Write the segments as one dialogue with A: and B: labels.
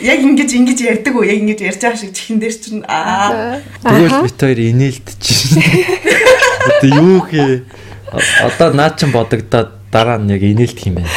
A: Яг ингэж ингэж ярьдаг уу? Яг ингэж ярьж байгаа шиг чихэн дээр чинь аа.
B: Тэгвэл бит хоёр инээлтчихсэн. Одоо юу хээ? Одоо наа чин бодогдоод дараа нь яг инээлтэх юм байна.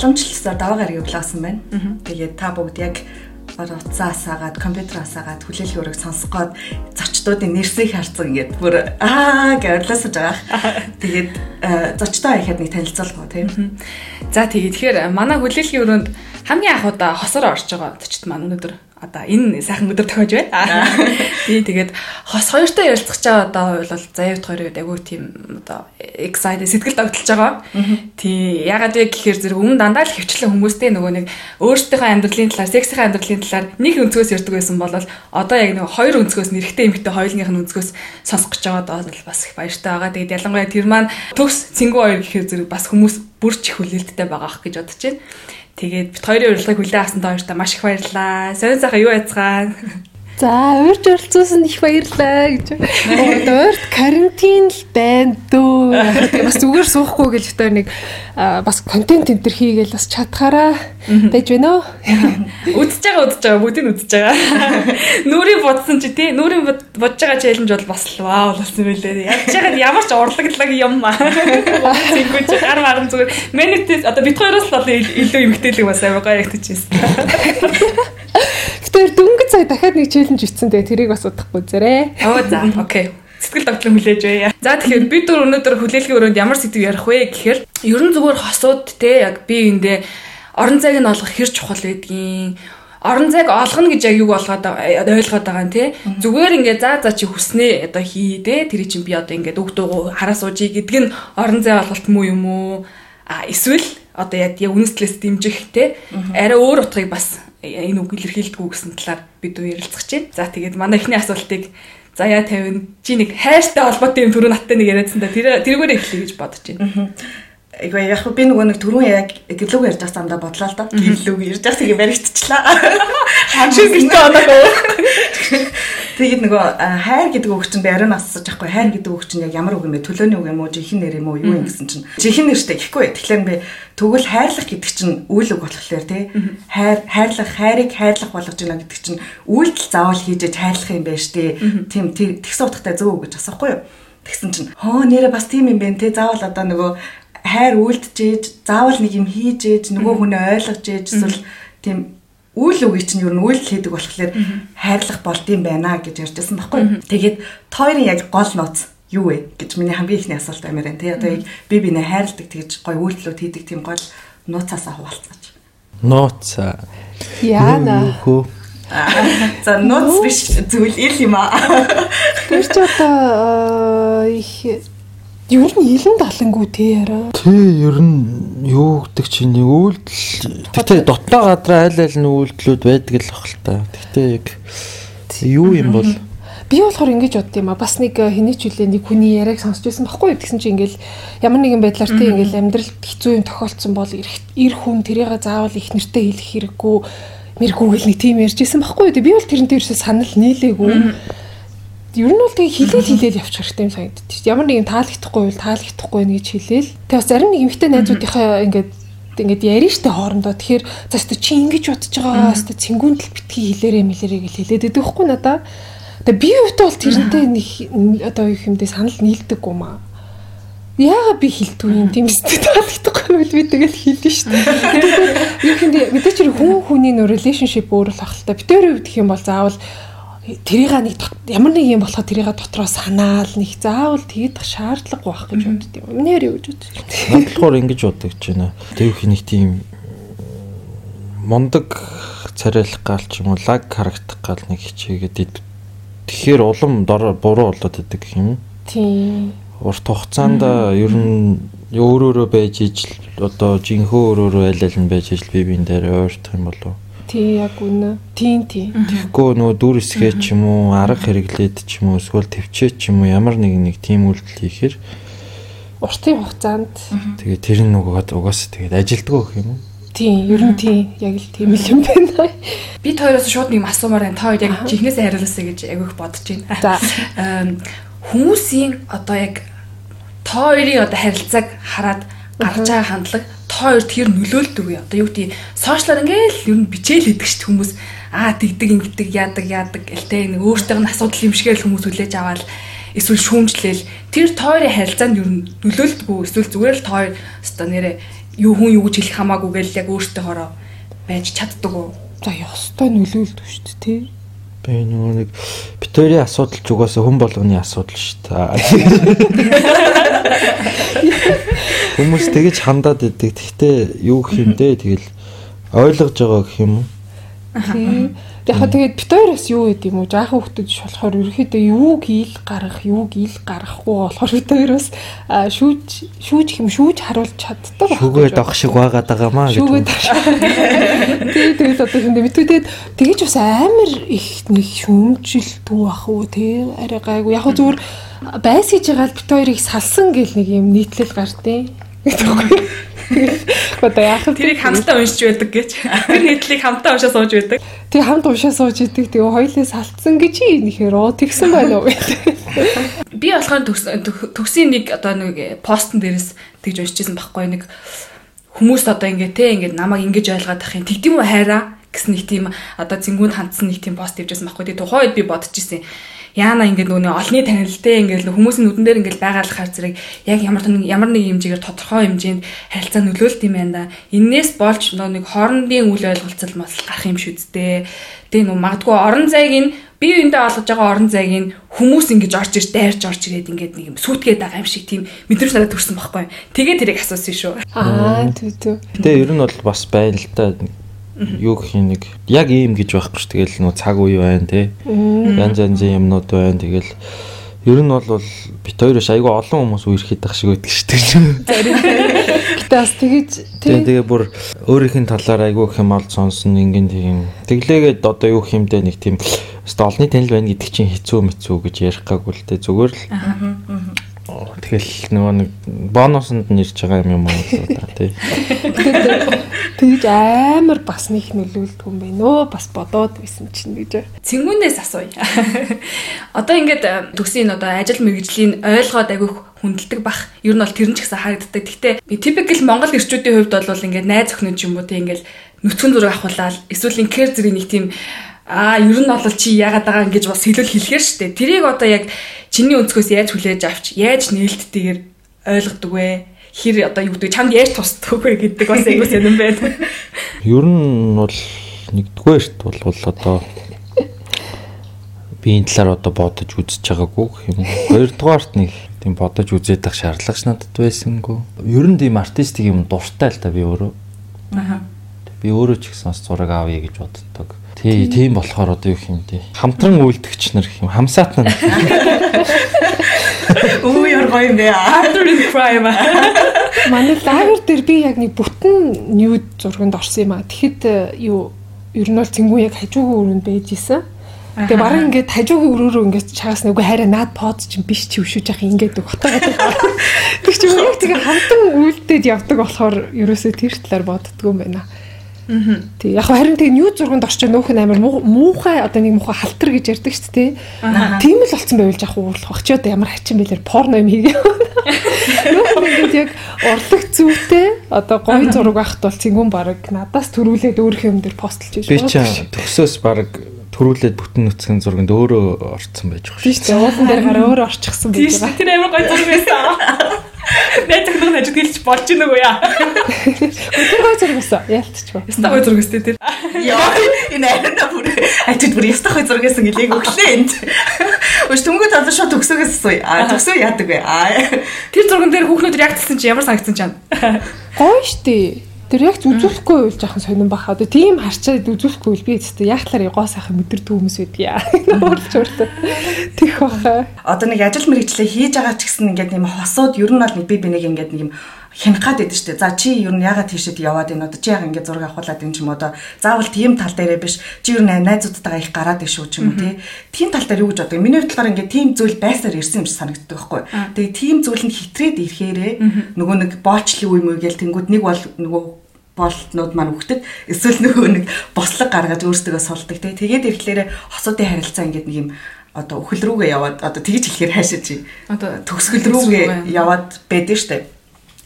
A: За уламжлалсаар даваа гарагийг блоосон байна. Тэгээд та бүгд яг утсаас агаад компьютераас агаад хүлээлгийн ураг сонсох гээд зочдуудын нэрсийг харцсан ингээд бүр аа гэж орлоосож байгаа. Тэгээд зочдоо хаяад нэг танилцуулгоо тийм.
C: За тэгээд тэгэхээр манай хүлээлгийн өрөөнд хамгийн анх удаа хосоор орж байгаа зочд маань өнөөдөр одоо энэ сайхан өдөр тохиож байна. Тийм тэгээд хос хоёртой ярилцах чаа одоо бол заяавт хоёр үед агуу тийм одоо excited сэтгэл тогтолж байгаа. Тийм ягаад вэ гэхээр зэрэг өмнө дандаа л хөвчлэн хүмүүстэй нөгөө нэг өөрсдийнхөө амьдралын талаар, сексийн амьдралын талаар нэг өнцгөөс ярьдаг байсан бол одоо яг нөгөө хоёр өнцгөөс нэрхтээ эмхтэй хоёулынх нь өнцгөөс сонсох гэж байгаа доо бас их баяртай байгаа. Тэгээд ялангуяа тэр маань төгс цэнгүү хоёр гэхээр зэрэг бас хүмүүс бүр ч их хүлээлттэй байгаа ах гэж бодож байна. Тэгээд бит хоёрын урилгыг хүлээн авсан тооштой маш их баярлалаа. Сонин сайхан юу яцгаана.
D: За урьж оролцуулсан их баярлалаа гэж. Урд карантин л байна дөө. Бас зүгээр суухгүй гэж өтөө нэг бас контент энэ төр хийгээл бас чадхаараа байж байна уу?
C: Үдсэж байгаа үдсэж байгаа бүгдийг үдсэж байгаа. Нүрийн бодсон чи тий нүрийн бодож байгаа челленж бол бас вау болсон байлээ. Яаж яагаад ямар ч урлагдлаг юм аа. Зингүүч гар марам зүгээр. Менэтээс одоо бит хоёроос л илүү эмгтээлэг бас аваа ягтчихсэн.
D: Тэр дөнгөж сая дахиад нэг челленж ицсэн тэгээ тэрийг бас удахгүй зэрэг.
C: Оо за окей. Сэтгэл тогтлон хүлээж байя. За тэгэхээр бид дөр өнөөдөр хүлээлгийн өрөөнд ямар сэдв ярих вэ гэхээр ерөн зүгээр хосууд те яг би эндээ орон зайг нь олох хэр чухал байдгийг орон зайг олгоно гэж яг юу болгоод ойлгоод байгаа нь тий зүгээр ингээ за за чи хүснээ одоо хий дээ тэр чинь би одоо ингээ үг дуугу хараа суужий гэдэг нь орон зай олголт муу юм уу? А эсвэл одоо яг үнэслээс дэмжих тий арай өөр утгыг бас энэ үг илэрхийлдэг үү гэсэн талаар бид ярилцах чинь. За тэгээд манай эхний асуултыг заяа тавина. Чи нэг хайртай холбоотой юм түрүү наттай нэг яриадсан да. Тэр тэрүүгээр эхлэе гэж бодож байна.
A: Эгаа яг би нөгөө нэг түрүүн яг гэрлүүг ярьж байгаа самдаа бодлоо л да. Гэрлүүг ярьж байгаа тийм баригдчихлаа. Хашиг гэртээ оноо. Тэгээд нөгөө хайр гэдэг үг чинь би ариун асууж байхгүй хайр гэдэг үг чинь яг ямар үг юм бэ? Төлөөний үг юм уу? Жинхэнэ нэр юм уу? Юу юм гэсэн чинь. Жинхэнэ нэртэй гэхгүй. Тэгэхээр би тэгвэл хайрлах гэдэг чинь үйл үг болохоор тий. Хайр хайрлах хайрыг хайрлах болгож байна гэдэг чинь үйлдэл заавал хийж хайрлах юм байна штэ. Тийм тэгс утгатай зөв үг гэж асуухгүй юу? Тэгсэн чинь хоо нэрээ бас тийм юм бэ те заавал одоо нөгөө хайр үйлдэж заавал нэг юм хийж ээж нөгөө хүнээ ойлгож ээж эсвэл тийм үйл үгүй чинь юу н үйлдэл хийдэг болохоор хайрлах болдсон байна гэж ярьжсэн баггүй. Тэгээд тойрын яг гол нууц юу вэ гэж миний хамгийн ихний асуулт амар байна. Тэгээ одоо яг би бинэ хайрладаг тэгж гой үйлдэлүүд хийдэг тийм гол нууцаасаа хуваалцаач.
B: Нууц.
D: Яана.
A: За нууц биш зүйл ил юм аа.
D: Тэр ч одоо их Ер нь илэн далангүү те яраа.
B: Тий, ер нь юу гэдэг чинь үйлдэл. Гэтэ дотноо гадраа аль аль нь үйлдэлүүд байдаг л бах л та. Гэтэ яг юу юм бол?
D: Би болохоор ингэж бодд юм а. Бас нэг хэний ч үлээ нэг хүний яриаг сонсч байсан байхгүй тэгсэн чинь ингээл ямар нэгэн байдлаар тий ингээл амьдрал хэцүү юм тохиолдсон бол эр хүн тэрийг заавал их нэртэй хэлэх хэрэггүй. Мэрэггүй гэл нэг тийм ярьж байсан байхгүй би бол тэрнтэй ерөөсөө санал нийлээгүй Ер нь бол тэгээ хилээл хилээл явчих хэрэгтэй юм санагдчих. Ямар нэгэн таалагдахгүй бол таалагдахгүй гэж хилээл. Тэгээ бас зарим нэг эмэгтэй найзуудынхаа ингээд ингээд ярина штэ хоорондоо. Тэгэхээр за өстө чи ингэж бодож байгаа өстө цэнгүүндэл битгий хилээрээ мэлэрээ гэж хэлээд байдаг хгүй надаа. Тэгээ би хувьд бол тэрнтэй нэг одоо юу юмдээ санал нийлдэг юм аа. Яагаад би хилдэг юм тийм өстө таалагдахгүй бол би тэгэл хэлнэ штэ. Юу юм мэдээч хүн хүний нөө relationship өөр л ахaltaа. Битээр хувьд гэх юм бол заавал тэрийг нэг ямар нэг юм болохоо тэрийг дотроо санаал нэг заавал тэгээд шаардлагагүй байх гэж бодд юм. Нэр юу гэж бодож байна.
B: Бодлохоор ингэж бодож байна. Тэвх нэг тийм мондөг царайлах гал ч юм уу лаг харагдах гал нэг хичээгээд тэгэхээр улам дор буруу болоод идэг юм.
D: Тийм.
B: Урт хугацаанд ер нь өөр өөрөө байж ижил одоо жинхөө өөр өөрөө аль аль нь байж ижил би биен дээр ойртох юм болов
D: Тий яг үнэ. Тийм тийм.
B: Тэгэхгүй нөгөө дүр эсгээ ч юм уу, арга хэрэглээд ч юм уу, эсвэл төвчээ ч юм уу ямар нэг нэг тийм үйлдэл хийхээр
D: Уртын хугацаанд
B: тэгээ тэр нь нөгөө угаасаа тэгээд ажилддаг гэх юм уу?
D: тийм ер нь тийм яг л тийм л юм байна.
C: Бид хоёроос шууд нэг асуумаар байна. Та хоёр яг чихнээсээ хариулаасаа гэж агиох бодож байна.
D: За.
C: Хүмүүсийн одоо яг та хоёрын одоо харилцааг хараад гарч байгаа хандлага та хоёр тэр нөлөөлдөг үү? Одоо юу гэдэг сошиалар ингээл ер нь бичээл хийдэг шүү дээ хүмүүс. Аа тэгдэг ингэдэг яадаг яадаг гэлтэй нэг өөртөөх нь асуудал юм шигээл хүмүүс хүлээж аваад эсвэл шүүмжлээл тэр та хоёрын харилцаанд ер нь нөлөөлдөг үү? Эсвэл зүгээр л та хоёр одоо нэрээ юу хүн юу гэж хэлэх хамаагүй гээл яг өөртөө хороо байж чаддаг уу?
D: За ёстой нөлөөлдөг шүү дээ тий.
B: Би нөгөө нэг битүүрийн асуудал ч угаасаа хүн болгоны асуудал шүү дээ. Хүмүүс тэгэж хандаад идэг. Гэхдээ юу гэх юм дээ тэгэл ойлгож байгаа гэх юм уу?
D: Тий. Яг тэгээд бит хоёроос юу гэд юм уу? Жаахан ч болохоор ерөөхдөө юуг ил гарах, юуг ил гарахгүй болохоор бит хоёроос аа, шүүж шүүж хэм шүүж харуулж чаддаг.
B: Шүгээд авах шиг байгаад байгаамаа гэж.
D: Шүүгээд тий тэгээд одоо юм бид тэгээд тэгэж бас амар их нэг шүүмжилдүү ах уу тий арай гайгүй яг зүгээр байс хийж байгаа л бит хоёрыг салсан гэл нэг юм нийтлэл гардیں۔ Одоо яах вэ?
C: Тэрийг хамтдаа уншиж байдаг гэж. Тэр нийтлийг хамтдаа уншаа сууж байдаг.
D: Тэг хамт уншаа сууж идэг. Тэгээ хоёлаа салтсан гэж нэхэр оо тэгсэн байна уу.
C: Би болохоор төгсийн нэг одоо нэг постн дээрээс тэгж уншижсэн байхгүй нэг хүмүүст одоо ингээ те ингээ намайг ингэж ойлгоод ах юм тэгдэм үү хайраа гэсэн нэг тийм одоо зингүүнд хандсан нэг тийм пост хийжсэн байхгүй. Тэгээ тухайд би бодож исэн яана ингээд нөгөө олны танилтэй ингээд хүмүүсийн нүдэн дээр ингээд байгаалахаар зэрэг яг ямар нэг ямар нэг хэмжээгээр тодорхой хэмжээнд харилцаа нөлөөлт юм байна да. Иннээс болж нөгөө нэг хоорондын үйл ойлголцол мас гарах юм шүү дээ. Тэгээ нөгөө магадгүй орон зайг нь бие биендээ олгож байгаа орон зайг нь хүмүүс ингэж орж ирж дайрж орж ирээд ингээд нэг юм сүйтгээд байгаа юм шиг тийм мэдрэмж надад төрсэн байхгүй. Тэгээ тэрийг асуусан шүү.
D: Аа тий тий.
B: Гэтэ ер нь бол бас байна л та юу гэх юм нэг яг ийм гэж байхгүй ш тэгэл нөө цаг үе байна те. Янз янзын юмнууд байна тэгэл ер нь бол бит хоёрош айгүй олон хүмүүс үерхэд байх шиг байдаг ш тэг.
D: Гэтэ бас тэгэж
B: тэгээ тэгээ бүр өөрийнх нь талаар айгүй их юм олд сонсон ингэн тийм. Тэглээгээд одоо юу хэмдэ нэг тийм өстой олны танил байна гэдэг чинь хэцүү мэцүү гэж ярих гаагүй л те зүгээр л Тэгэл нөгөө нэг бонусанд нэрж байгаа юм юм уу да тий.
D: Тэгж амар бас нэг нөлөөлдөг юм байна өө бас бодоод байсан чинь гэж.
C: Цэнгүүнээс асууя. Одоо ингээд э, төгсийн одоо ажил мэргэжлийн ойлгоод агиох хүндэлдэг бах. Ер нь бол тэр нь ч гэсэн харагддаг. Гэхдээ би typical Монгол ирчүүдийн хувьд бол ингээд найз охин ч юм уу тий ингээд нүцгэн зураг авахулаад эсвэл инкер зэрэг нэг тийм Аа ер нь бол чи яагаад байгаа ингэж бас хэлэл хэлэхэр штэ. Тэрийг одоо яг чиний өнцгөөс яаж хүлээж авч, яаж нээлттэйгээр ойлгодог вэ? Хэр одоо юу гэдэг чамд яаж тусдаг вэ гэдэг бас айгуу сонирн байна.
B: Ер нь бол нэгдүгээрт бол одоо би энэ талаар одоо бодож үзэж байгаагүй юм. Хоёрдугаарт нэг тийм бодож үзээд ах шаардлагач надад байсангүй. Ер нь тийм артистик юм дуртай л та би өөрөө.
C: Аха.
B: Би өөрөө ч гэсэн бас зураг авъя гэж боддог. Тий, тийм болохоор одоо юу юм тий. Хамтран үйлдэгч нар гэх юм, хамсаатна.
A: Өө яар гоё юм бэ?
C: After the crime.
D: Манай лагер дээр би яг нэг бүтэн ньюд зурганд орсон юм а. Тэгэхэд э, юу ер нь бол цэнгүү яг хажуугийн өрөөнд байж исэн. Тэгээ баран ингээд хажуугийн өрөөрөө ингээд чагаас нүггүй хайраа наад под чинь биш чи өшөөж явах ингээд готоод байгаа. Тэг чи яг тэгээ хамтан үйлдээд явдаг болохоор ерөөсөө тэр талаар боддгоо юм байна. Тэг яг харин тэг нью зурганд орчоо нөөх нь амар муухай одоо нэг муухай халтар гэж ярьдаг шүү дээ. Тийм л болцсон байвал яг уурлах бах чи одоо ямар хачин бэлэр порно юм хийгээ. Нөөх нь ингэж яг урлаг зүйтэй одоо гоё зураг авахт бол цэнгүүн баг надаас төрүүлээд өөрөх юм дээр постлж
B: байж байна. Би төгсөөс баг төрүүлээд бүтэн нүцгэн зурганд өөрөө орцсон байж байгаа
D: шүү. Тийм уулан дээр гараа өөрөө орчихсан байж байгаа.
C: Тэр амар гоё зураг байсан. Найз зөвхөн хажууд хэлж болж гинэ үгүй яа.
D: Тэр гой зураг өсө. Яалтчихва.
C: Яста гой зураг өстэй тэр.
A: Яа, энэ арина бүр хажууд бүр яста гой зураг гэсэн гэлийг өглөө энд. Өш түмгүү тазар шууд төгсөөгөөс асууя. А төгсөө яадаг вэ? А
C: тэр зурган дээр хүүхнүүд реакцсэн чи ямар санагдсан чам?
D: Гоё штий. Тэр яг үзүүлэхгүй үйл жаахан сонирн баха. Одоо тийм харчаад үзүүлэхгүй үйл би өөртөө яг талаар гоо сайхан мэдэрдэг хүмүүс байдгийг яа. Уурлж уурлаа. Тих баха.
A: Одоо нэг ажил мэргэжлээ хийж байгаа ч гэсэн ингээд нэм хосууд ер нь бол нэг би бинийг ингээд нэг юм хянах гад байдаг дээ. За чи ер нь ягаад тийшэд яваад энэ одоо чи яг ингээд зураг авахуулаад энэ ч юм одоо заавал тийм тал дээрээ биш. Чи ер нь найзуудтайгаа их гараад их шүү ч юм уу тий. Тийм тал дээр юу гэж боддог. Миний бодлоор ингээд тийм зүйл байсаар ирсэн юм шиг санагддаг байхгүй. Тэгээ тийм зүйл нь хитрээд ирэхээрээ нөгөө нэг боолчлын үе мүү гээл тэнгууд нэг бол нөгөө болтнууд маань өгдөг. Эсвэл нөгөө нэг бослог гаргаж өөрсдөө сулдаг тий. Тэгээд ирэхлээрээ хосуудын харилцаа ингээд нэг юм одоо өхөл рүүгээ яваад одоо тэгж хэлэхээр хаашаа чи одоо төгсгөл рүүгээ яваад байдэн штэ.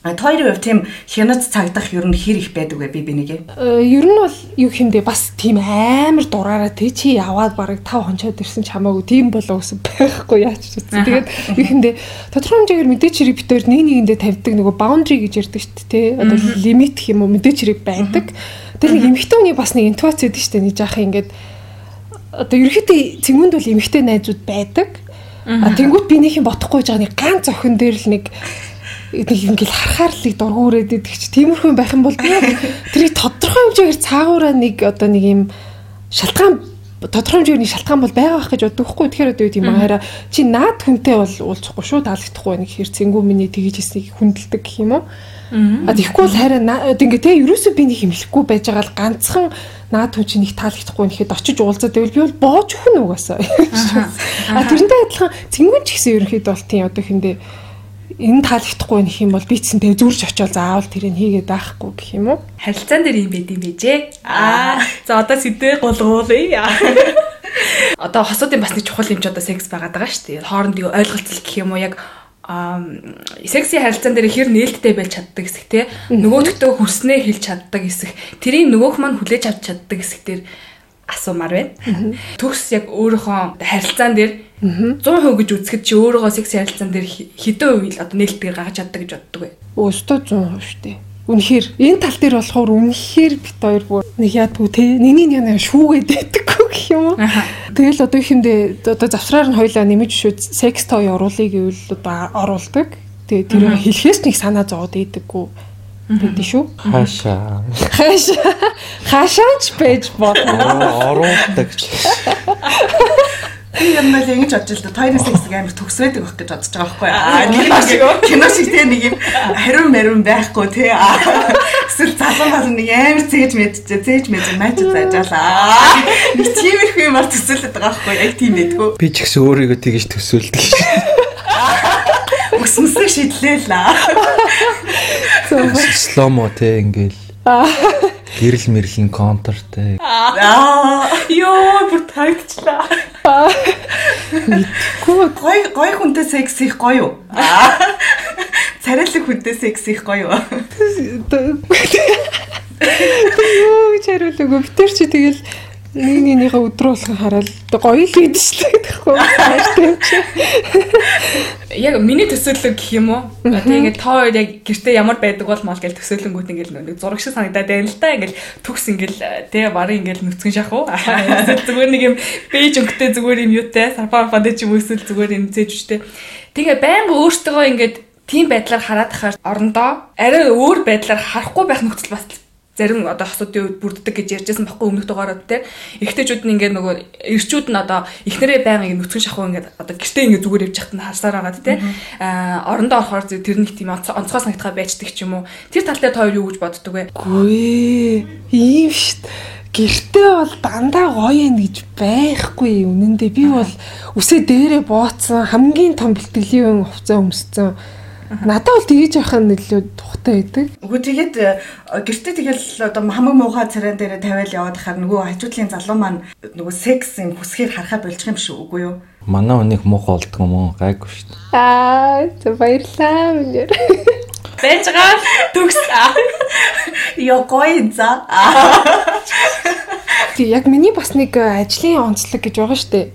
A: А тойрын хувь тийм хянац цагдах ер нь хэр их байдаг вэ би бинийг?
D: Э, ер нь бол юу хэмдэ бас тийм амар дураараа тий чи яваад бараг 5 хончоод ирсэн ч хамаагүй тийм болоо гэсэн байхгүй яач үзсэн. Тэгээд юу хэмдэ тодорхой хэмжээгээр мэдээч хэрэг битээр нэг нэгэндээ тавьдаг нөгөө boundary гэж ярьдаг шүү дээ тий. Одоо лимит гэх юм уу мэдээч хэрэг байдаг. Тэр нэг эмэгтэй хүний бас нэг интуац өгдөг шүү дээ. Нэг жаах ингээд одоо ерөөхдөө цэнгүнд бол эмэгтэй найзууд байдаг. А тэнгуут би нөх юм бодохгүй байгаа нэг ганц охин дээр л нэг нэг ингээл харахаар л дургуурээд идэх чи тиймэрхүү байх юм бол тэрийг тодорхой хэмжээгээр цаагаараа нэг одоо нэг юм шалтгаан тодорхой хэмжээний шалтгаан бол байгаа байх гэж боддог хгүй тэгэхээр одоо юу юм хараа чи наад хүнтэй бол уулзахгүй шүү таалагдахгүй нэг хэр цэнгүү миний тгийж хийснийг хүндэлдэг гэх юм уу? А тэгэхгүй бол хараа ингээ те ерөөсөө би нэг хэмлэхгүй байж байгаа л ганцхан наад хүн чинь их таалагдахгүй нэхэд очиж уулзаад байвал би бол боож өхөн угаасаа а тэрнтэй адилхан цэнгүүн ч гэсэн ерөнхийдөө бол тийм одоо хиндэ энэ таалагдахгүй нөх юм бол би тэгээ зүрж очиод заавал тэрийг хийгээд байхгүй гэх юм уу?
C: Харилцаан дээр юм байд юм бэжээ. Аа. За одоо сэдвээ гулгуулъя. Одоо хосуудын бас нэг чухал юм ч одоо секс байгаад байгаа шүү дээ. Хоорондын ойлголцол гэх юм уу яг секси харилцаан дээр хэр нээлттэй байж чаддаг хэсэг те нөгөөдөгтөө хүснээ хэлж чаддаг хэсэг тэрийг нөгөөх маань хүлээж авч чаддаг хэсэг дээр асуумаар байна. Төгс яг өөрийнхөө харилцаан дээр 100% гэж үзэхэд чи өөрийнхөө секс харилцаан дээр хэдэн үйл одоо нээлттэй гаргаж чаддаг гэж боддог вэ?
D: Өстөө 100% шүү дээ. Үнэхээр энэ тал дээр болохоор үнэхээр бит хоёр бүр нэг яадгүй те нэний нэг шүүгээд байдаггүй гэх юм уу. Тэгэл одоо ихэндээ одоо завсраар нь хоёлаа нэмэж шүүд секс той оруулъя гэвэл одоо оруулдаг. Тэгээ тэр хэлхээс нэг санаа зовоод ийдэггүй Бид шүү.
B: Хаашаа.
D: Хаашаа. Хаашаач байж болно.
B: Оруулдаг.
A: Би юм бол ингэж бодож л да. Тойрын секс амар төгсвэдэг байх гэж бодож байгаа байхгүй аа. Кино шиг кино шиг тийм нэг юм хариун мариун байхгүй тий. Эсвэл залан бол нэг амар зээж мэдчихэ. Зээж мэдээ матч заажаалаа. Нэг тиймэрхүү юмар төсөөлөд байгаа байхгүй яг тийм байдгүй.
B: Би ч гэсэн өөрийгөө тэгэж төсөөлдөг.
A: Өсмөсөө шидлээ л аа.
B: Сломо те ингээл. Гэрэл мэрлийн контртэй.
C: Аа ёо бүр тагчлаа.
A: Мэдгүй гой гой хүнтэй секс их гоё юу? Царайлаг хүнтэй секс их гоё юу?
D: Юу гэж хариулаагүй. Битэр чи тэгэл нэг нэгнийхээ өдрөө болгон хараад гоё л шүү дээ гэхгүй хайртай чи.
C: Яг миний төсөөлөг гэх юм уу? Тэгээд тоо хоёр яг гэртээ ямар байдаг бол мал гэж төсөөлөнгүүт ингээл нэг зураг шиг санагдаад байна л да. Ингээл төгс ингээл тий барыг ингээл нүцгэн шах уу. Зүгээр нэг юм бэж өнгөтэй зүгээр юм юутай сарфа фанд ч юм эсвэл зүгээр юм зээж үстэй. Тэгээ байнга өөртөө ингээд тийм байдлаар хараад тахаар орондоо арай өөр байдлаар харахгүй байх нөхцөл бас зарим одоо хосуудын үед бүрддэг гэж ярьжсэн баггүй өмнөх дугаарууд те. Эхтэйчүүд нь ингээд нөгөө эрчүүд нь одоо эхнэрээ байнга ингээд нүцгэн шахуу ингээд одоо гэртээ ингээд зүгээр явж хахад нь харсаар байгаа те. А орондоо орохоор тэр нэг тийм онцгой санагдхаа байждаг ч юм уу. Тэр тал дээр тоо юу гэж боддөг вэ?
D: Гүй ийм шít. Гэртээ бол дандаа гоё юм гэж байхгүй. Үнэндээ би бол үсээ дээрээ бооцсон хамгийн том бэлтгэлийн хувцас өмссөн Надад бол тгийж явах нь илүү тухтай байдаг.
A: Үгүй тэгээд э, гэртээ тэгэл одоо хамаг муухай царай дээр тавиал яваад хахаар нөгөө хажуудлын залуу маань нөгөө секс юм хүсгээр харахаа болчих юм шүү үгүй юу?
B: Манай хүнийг муухай болдго юм уу? Гайгүй шүү дээ.
D: Аа, баярлалаа минь.
C: Бэж байгаа төгс.
A: Йоо гоё за.
D: Тэг яг миний бас нэг э, ажлын онцлог гэж байгаа шүү дээ.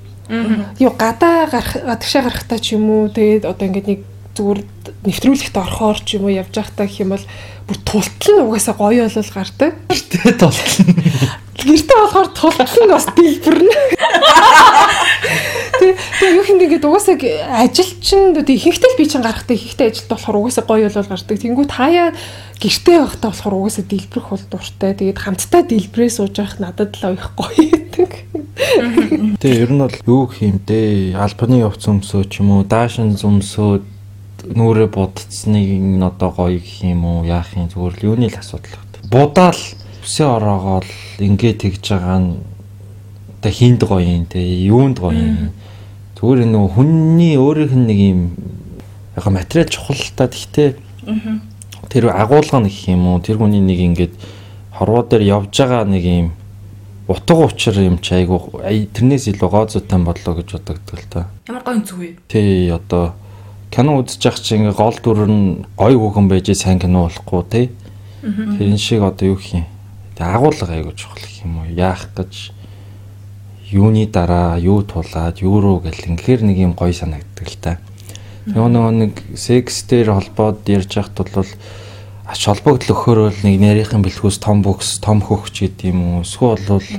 D: Юу гадаа гарах гадагшаа гарахтаа ч юм уу тэгээд одоо ингээд нэг зүгээр нэвтрүүлэгт орохоор ч юм уу явж байхдаа гэх юм бол бүр тултал нь угаасаа гоё болол гардаг.
B: Гэртээ тултал.
D: Гэртээ болохоор тултал нь бас дэлбэрнэ. Тэгээ юу хин ингээд угаасаа ажил чинь ихэнхдээ би чинь гарахтаа ихэнхдээ ажилд болохоор угаасаа гоё болол гардаг. Тэнгүү таяа гэртээ байхдаа болохоор угаасаа дэлбэрэх бол дуртай. Тэгээд хамтдаа дэлбрээ сууж явах надад л их гоё байдаг.
B: Тэгээ ер нь бол юу хийм дээ? Албаны хувц өмсөө ч юм уу, даашин зөмсөө нүрэ будцсныг нь одоо гоё гэх юм уу яах юм зүгээр л юуны л асуудал байна. Будаал үсээ ороогоол ингээ тэгж байгаа нь одоо хинд гоё юм те юунд гоё юм. Зүгээр нэг хүнний өөрийнх нь нэг юм яг материал чухал та гэхдээ тэр агуулга нэг юм уу тэр хүний нэг ингээд хорвоо дээр явж байгаа нэг юм утга учир юм чи айгу тэрнээс илүү гоо зүйтэй бодлоо гэж бодогддог л та.
C: Ямар гоё зүг вэ?
B: Тий одоо кино явах чи ингээ гол дүр нь гоё хүүхэн байж сайн кино болохгүй тий. Тэр шиг одоо юу. Тэг агуулга айгу чухал гэх юм уу. Яах гэж юуны дараа юу тулаад юу руу гэл ингээр нэг юм гоё санагддаг л та. Нөгөө нөгөө нэг секс дээр холбоод ярьж байхад бол ач холбогдол өгөхөөр нэг нарийнхан бэлхүүс том бүкс, том хөхч гэдэг юм уу. Эсвэл бол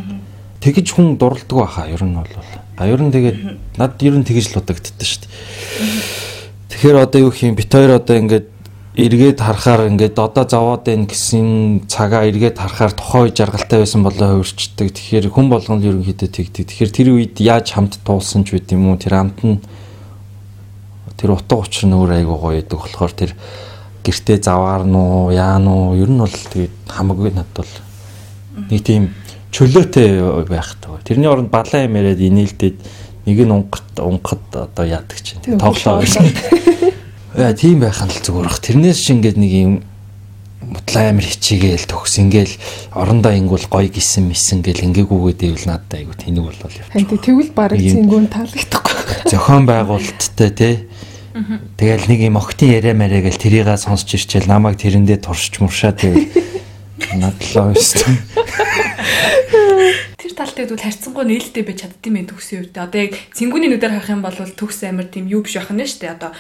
B: тэгж хүн дурладаг байхаа ер нь бол. А ер нь тэгээд над ер нь тэгж л бодогддоо шүү дээ. Тэгэхээр одоо юу юм бит хоёр одоо ингээд эргээд харахаар ингээд одоо заваад байна гэсэн цагаа эргээд харахаар тухай жаргалтай байсан болоо хөвөрчдөг. Тэгэхээр хүн болгонд ерөнхийдөө тэгдэг. Тэгэхээр тэр үед яаж хамт туулсан ч үт юм уу тэр хамт нь тэр утга учир нь өөр айгуу гоё идэг болохоор тэр гэртээ заваар нуу яа нуу ер нь бол тэгээд хамаагүй надад бол нэг тийм чөлөөтэй байх таа. Тэрний оронд балаа юм яриад инээлдээд нэг нь унгат унгахад одоо яадаг чинь тоглоо байсан. Яа тийм байх нь л зүгээр бах. Тэрнээс чи ингээд нэг юм мутлаа амир хичээгээл төгс ингээл орондоо ингүүл гоё гисэн мисэн гэл ингээгүүгээд ивэл надад айгу тэнэг болол явчих.
D: Тэгвэл баг зингүүн таалагдахгүй.
B: Зохион байгуулалттай те Тэгэл нэг юм октын яриа мараа гэл тэрийгээ сонсч ирчээл намайг тэрэндээ туршиж муршаа тэгэл надлаа байсан.
C: Тэр тал дээр бол харьцангуй нээлттэй байж чаддсан байх төгсийн үед. Одоо яг цэнгүүний нүдээр харах юм бол төгс амир тийм юу биш байх нь шүү дээ. Одоо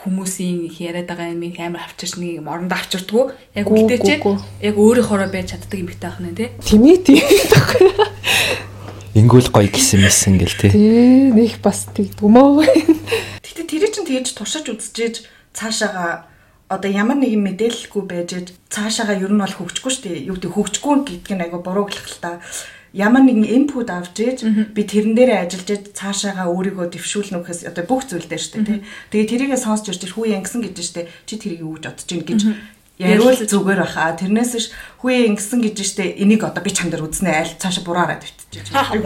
C: хүмүүсийн их яриад байгаа юм амар авчирч нэг юм орондоо авчирдгүү. Яг чи яг өөрийнхоороо байж чаддаг юм битээ ахна тий.
D: Тийм ээ тийм.
B: Ингүүл гоё гисэн мэсэн гэл тий.
D: Тий, нэг бас тэгдгүмөө.
A: Гэтэ тэр чинь тэгж туршиж үзчихэж цаашаага одоо ямар нэгэн мэдээлэлгүй байж цаашаага ер нь бол хөгжихгүй шүү дээ. Юу гэдэг хөгжихгүй гэдг нь айгу бурууглах л та. Ямар нэгэн инпут авч ээж би тэрэн дээрээ ажиллаж ээж цаашаага өөрийгөө дэвшүүлнэ гэхээс одоо бүх зүйл дээр шүү дээ. Тэгээ тэрийгээ сонсч ирж хүү янгсан гэж штэ чи тэрийг юу гэж бодож ийн гэж Ярил зүгээр баха. Тэрнээс ш хүүе ингэсэн гэж штэ энийг одоо би чам дээр үзнэ айл цаашаа бураараад битчихэж байгаа.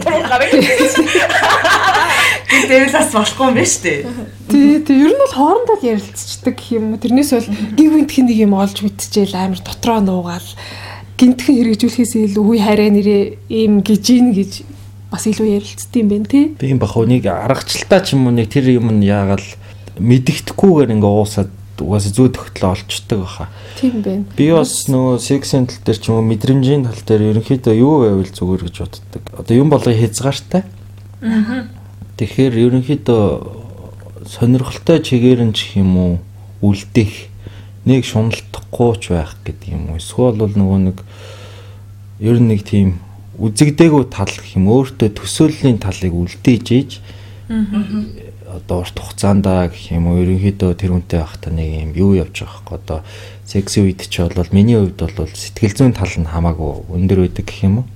A: Гэтэл бас болохгүй юм байна штэ.
D: Тий, тий. Ер нь бол хоорондоо ярилцдаг юм уу. Тэрнээс бол гів гинтхэн нэг юм олж мэдчихээл амар дотроо нуугаал гинтхэн хэрэгжүүлэхээс илүү үе хараа нэрээ ийм гэж ийн гэж бас илүү ярилцдаг юм байна тий.
B: Би юм бах үнийг аргачлалтаа ч юм уу нэг тэр юм нь яагаал мэддэхгүйгээр ингээ уусаад угаасаа зүй тогтлоо олчдаг баха.
D: Тийм байна.
B: Би бас нөгөө сексийн тал дээр ч юм уу мэдрэмжийн тал дээр ерөнхийдөө юу байвал зүгээр гэж боддог. Одоо юм болгоо хязгаартай. Аа. Тэгэхээр ерөнхийдөө сонирхолтой чигээр нь ч юм уу үлдэх нэг шуналтахгүй ч байх гэдэг юм уу. Эсвэл бол нөгөө нэг ер нь нэг тийм үзэгдээгүй тал гэх юм өөртөө төсөөллийн талыг үлдээж ийж одоо урт хугацаанд гэх юм уу ерөнхийдөө тэр үнтэй байхдаа нэг юм юу явж байгаа хэрэг одоо секси үед ч бол миний хувьд бол сэтгэл зүйн тал нь хамаагүй өндөр байдаг гэх юм уу.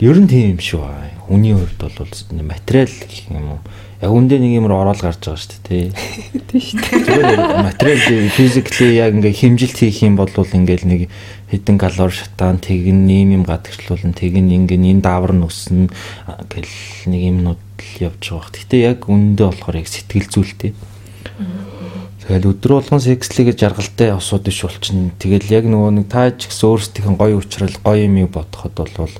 B: Ер нь тийм юм шүү. Хүний хувьд бол материал гэх юм уу яг үндэ нэг юмр ороод гарч байгаа шүү дээ
D: тий. Тийм шүү дээ.
B: Материал физикли яг ингээ хэмжилт хийх юм бол ингээл нэг хэдэн калори шатаан тэгн ийм юм гадагшлуулна тэгн ингээ энэ даавар нь өснө гэл нэг юмнууд л явж байгаа. Гэхдээ яг үндэ болохоор яг сэтгэл зүйлтэй. Тэгэл өдөр болгон секслигээ жаргалтай осууд иш болчихно. Тэгэл яг нөгөө нэг та ч гэсэн өөрсдийнх нь гоё уучрал гоё юм бодоход бол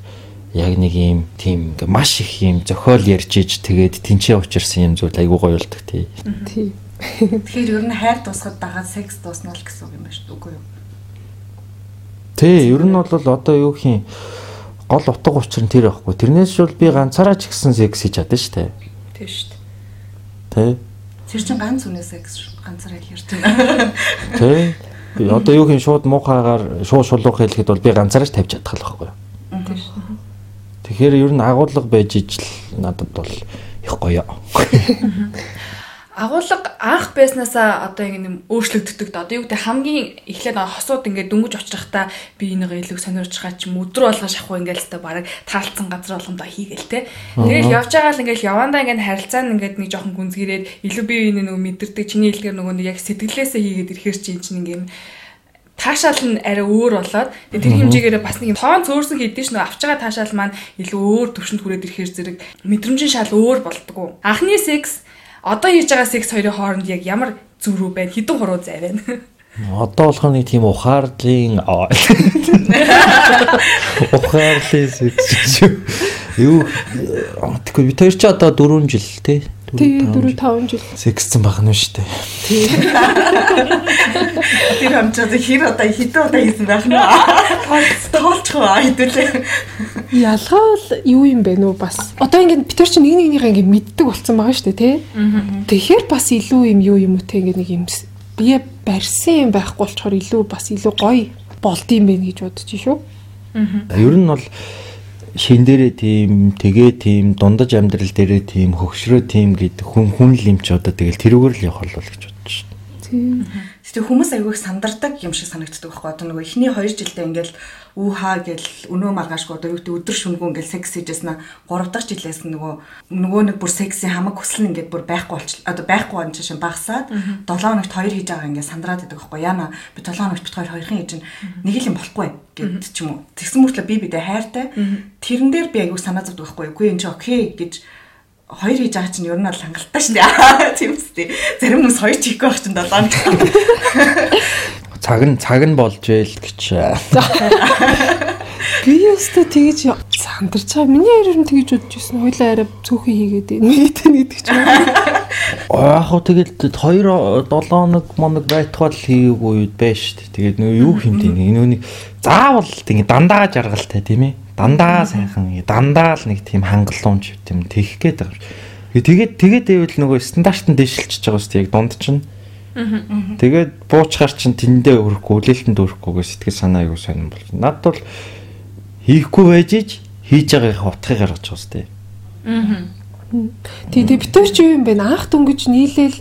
B: яг нэг юм тийм ингээ маш их юм зохиол ярьж иж тэгээд тэнцээ учирсан юм зүйл айгуу гоё болдог тий.
D: Тий.
A: Тэгэхээр ер нь хайр тусахад дагаад секс дуусна л гэсэн үг юм байна шүү дээ үгүй юу?
B: Тий, ер нь бол одоо юу юм гол утга учир нь тэр байхгүй. Тэрнээс шул би ганцаараа ч гэсэн секс хийж чадсан шүү дээ.
C: Тийм шүү дээ.
B: Тий.
A: Тэр чинь ганц үнэ секс ганцаараа л ярьж байна.
B: Тий. Би одоо юу юм шууд муухайгаар шууд шулуух хэлэхэд бол би ганцаараа ч тавьж чадах л байхгүй.
C: Тийм шүү.
B: Тэгэхээр ер нь агуулга байж ижил надад бол их гоё.
C: агуулга анх байснаасаа одоо ингэ юм өөрчлөгддөг. Одоо юу гэдэг хамгийн эхлээд хосууд ингээд дөнгөж очрохтаа би энийг илүү сонирч байгаа ч юм өдрө болгоо шахуу ингээд л та бараг таалцсан газар болгондоо хийгээл те. Тэгэл явж байгаа л ингээд явандаа ингээд харилцаа нь ингээд нэг жоохон гүнзгийрээд илүү би энэ нөгөө мэдэрдэг чиний хэлгээр нөгөө яг сэтгэлээсээ хийгээд ирэхэр чинь чинь ингээд таашаал нь арай өөр болоод тэр хэмжээгээр бас нэг тоон цөөрсөн хийдэж нөө авч байгаа таашаал маань илүү өөр төвшөнд хүрээд ирэхээр зэрэг мэдрэмжийн шал өөр болдгоо. Анхны секс одоо хийж байгаа секс хоёрын хооронд яг ямар зүг рүү байна? Хідэн хуруу зай байна?
B: Одоо болох нэг тийм ухаарлын ухаарлын секс юу тэгэхгүй бид хоёр ч одоо 4 жил тий
D: Тий 4 5 жил
B: сексцэн байх нь шүү дээ.
A: Тэр хамчаад хэр одоо хэдэн удаа хийсэн байх нь уу хэдүүлээ.
D: Ялгаа л юу юм бэ нүү бас. Одоо ингээд бид нар чинь нэг нэгнийхээ ингээд мэддэг болсон байгаа шүү дээ тий. Тэгэхээр бас илүү юм юу юм уу те ингээд нэг юм бие барьсан юм байхгүй болчоор илүү бас илүү гоё болдсон байх гэж бодож шүү.
B: Ер нь бол шин дээрээ тийм тэгээ тийм дундаж амьдрал дээрээ тийм хөгшрөө тийм гэд хүн хүн л юм ч одоо тэгэл тэрүүгээр л явах бол гэж бодож шин.
D: Тийм.
A: Тэгээ хүмүүс айгүйх сандардаг юм шиг санагддаг байхгүй одоо нөгөө эхний 2 жилдээ ингээл үү хаа гэл өнөө маргаашгүй одоо юу гэдэг өдөр шүнгүү ингээл секс хийжсэн 3 дахь жилээс нөгөө нөгөө нэг бүр секси хамаг хүсэл ингээд бүр байхгүй болч одоо байхгүй юм чинь багасаад 7 хоногт 2 хийж байгаа ингээд сандраад байдаг байхгүй. Яана би 7 хоногт бит 2 хоёрын хийж нэг л юм болохгүй гэд ч юм уу. Тэгсэн мөртлөө би бидээ хайртай. Тэрэн дээр би айгүй санаа зовдөг байхгүй. Үгүй энэ чи окей гэж хоёр хийж байгаа чинь ер нь бол хангалттай шүү дээ. Тийм үстэй. Зарим хүмүүс хоёр ч хийхгүй байх чинь 7 хоног.
B: Цаг нь цаг нь болж байл гэж.
D: Би өстө тэгэж сандарч байгаа. Миний ярир нь тэгэж бодож байсан. Хойлоо арай цөөхөн хийгээд нийтэн гэдэг ч юм.
B: Яг хөө тэгэл 2 7 хоног моног байтугай л хийгээгүй үед байж шүү дээ. Тэгээд нөө юу хэмтэй нэг нөөний заавал ингэ дандаа жаргалтай тийм ээ дандаа сайхан дандаа л нэг тийм хангалуунч тийм тэгэх гээд байгаа юм. Тэгээд тэгээд байвал нөгөө стандарт нь дэвшилчихэж байгаа үстэй яг дунд чинь. Тэгээд буучгаар чинь тэндээ өрөхгүй үлээлтэнд өрөхгүйгээ сэтгэл санаа аягүй сонирн болж. Над бол хийхгүй байж ич хийж байгаагийн утгыг гаргаж байгаа үстэй.
D: Тий, тий битүүр чи юу юм бэ? Анх дөнгөж нийлээл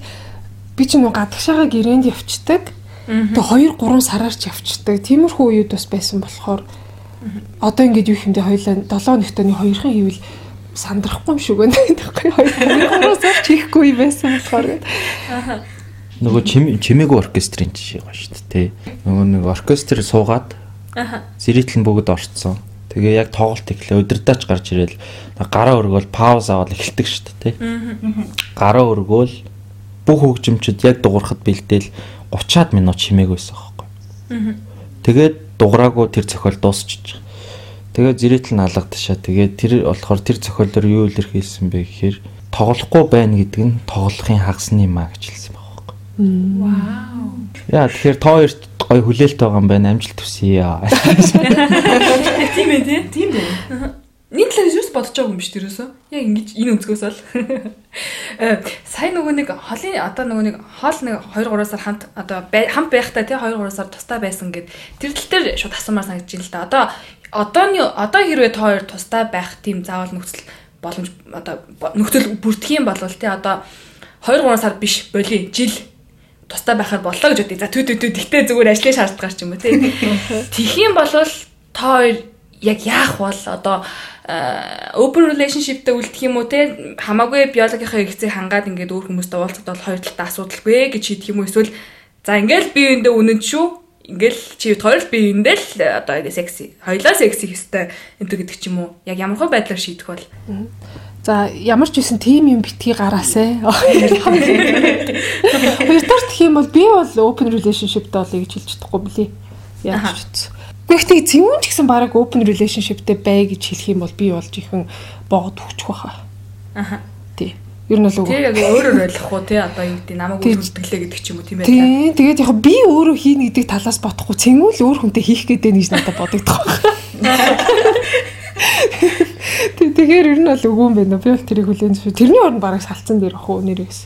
D: би ч нөгөө гадагшаага гэрээнд явцдаг. Тэгээ 2 3 сараар ч явцдаг. Тиймэрхүү үед бас байсан болохоор Одоо ингээд юу хэмдэ хоёлаа 7 нөхтөний хоёрхан хийвэл сандрахгүй юм шиг байна гэхгүй хоёроос ч хийхгүй байсан болохоор
B: нөгөө чимээгүй оркестрийн жишээ байгаа шүү дээ нөгөө нэг оркестр суугаад зэрэгтэл нь бүгд орцсон. Тэгээ яг тоглолт эхлэе удирдаач гарч ирэл гараа өргөөл пауз аваад эхэлдэг шүү дээ гараа өргөөл бүх хөгжимчд яг дуурахад бэлдээл 30-аад минут чимээг байсан байхгүй тэгээд дуграагүй тэр цохол дуусчих. Тэгээд зэрэтл нь алгадашаа. Тэгээд тэр болохоор тэр цохолоор юу илэрхийлсэн бэ гэхээр тоглохгүй байна гэдэг нь тоглохын хагасны маа гэж хэлсэн.
C: Вау.
B: Яа тэгэхээр та хоёрт гой хүлээлт байгаа юм байна. Амжилт хүсье.
C: Тийм ээ тий.
A: Тийм дээ.
C: Нэг талаас юус бодож байгаа юм биш тэрөөсөө. Яг ингэж энэ өнцгөөс л. Э сайн нөгөө нэг холын одоо нөгөө нэг хоол нэг 2 3 сар хамт одоо хамт байхдаа тий 2 3 сар тустай байсан гэд тэр тал дээр шууд асуумаар санагдаж байна л да. Одоо одооны одоо хэрвээ та хоёр тустай байх тийм заавал нөхцөл боломж одоо нөхцөл бүрдэх юм бол тий одоо 2 3 сар биш боли жил тустай байхаар боллоо гэж бодъё. За түү түү түү тэгтээ зүгээр ажлын шаардлагаар ч юм уу тий. Тэгэх юм бол та хоёр яг яах бол одоо open relationship дээр үлдэх юм уу те хамаагүй биологийнхаа хэрэгцээг хангаад ингээд өөр хүмүүстэй уулзах бол хоёр талтай асуудалгүй гэж шийдэх юм уу эсвэл за ингээл би эндээ үнэн шүү. Ингээл чи хоёр би эндээ л одоо секси хоёлаа секси хэвээр энэ гэдэг ч юм уу. Яг ямар хөө байдлаар шийдэх бол
D: За ямар ч байсан тийм юм битгий гараасай. Хоёрдоорт гэх юм бол би бол open relationship доолё гэж хэлж чадахгүй мөлий. Яаж ч үгүй. Гэхдээ зөвүүн ч гэсэн баг open relationshipтэй бай гэж хэлэх юм бол би болж ихэн богд өгчих واخа.
C: Аха.
D: Тий. Ер нь л үгүй.
C: Тий яг өөрөөр ойлгохгүй тий одоо юу гэдэг намайг үлдгэлээ гэдэг ч юм уу тийм байх.
D: Тий тэгээд яг би өөрөө хийнэ гэдэг талаас бодохгүй цэнгүүл өөр хүнтэй хийх гэдэг нэг надад бодогдох واخа. Тэгэхээр ер нь бол үгүй юм байна. Би бол тэрийг хүлээн зөв. Тэрний орнд бараг салцсан дээр ах уу нэрээс.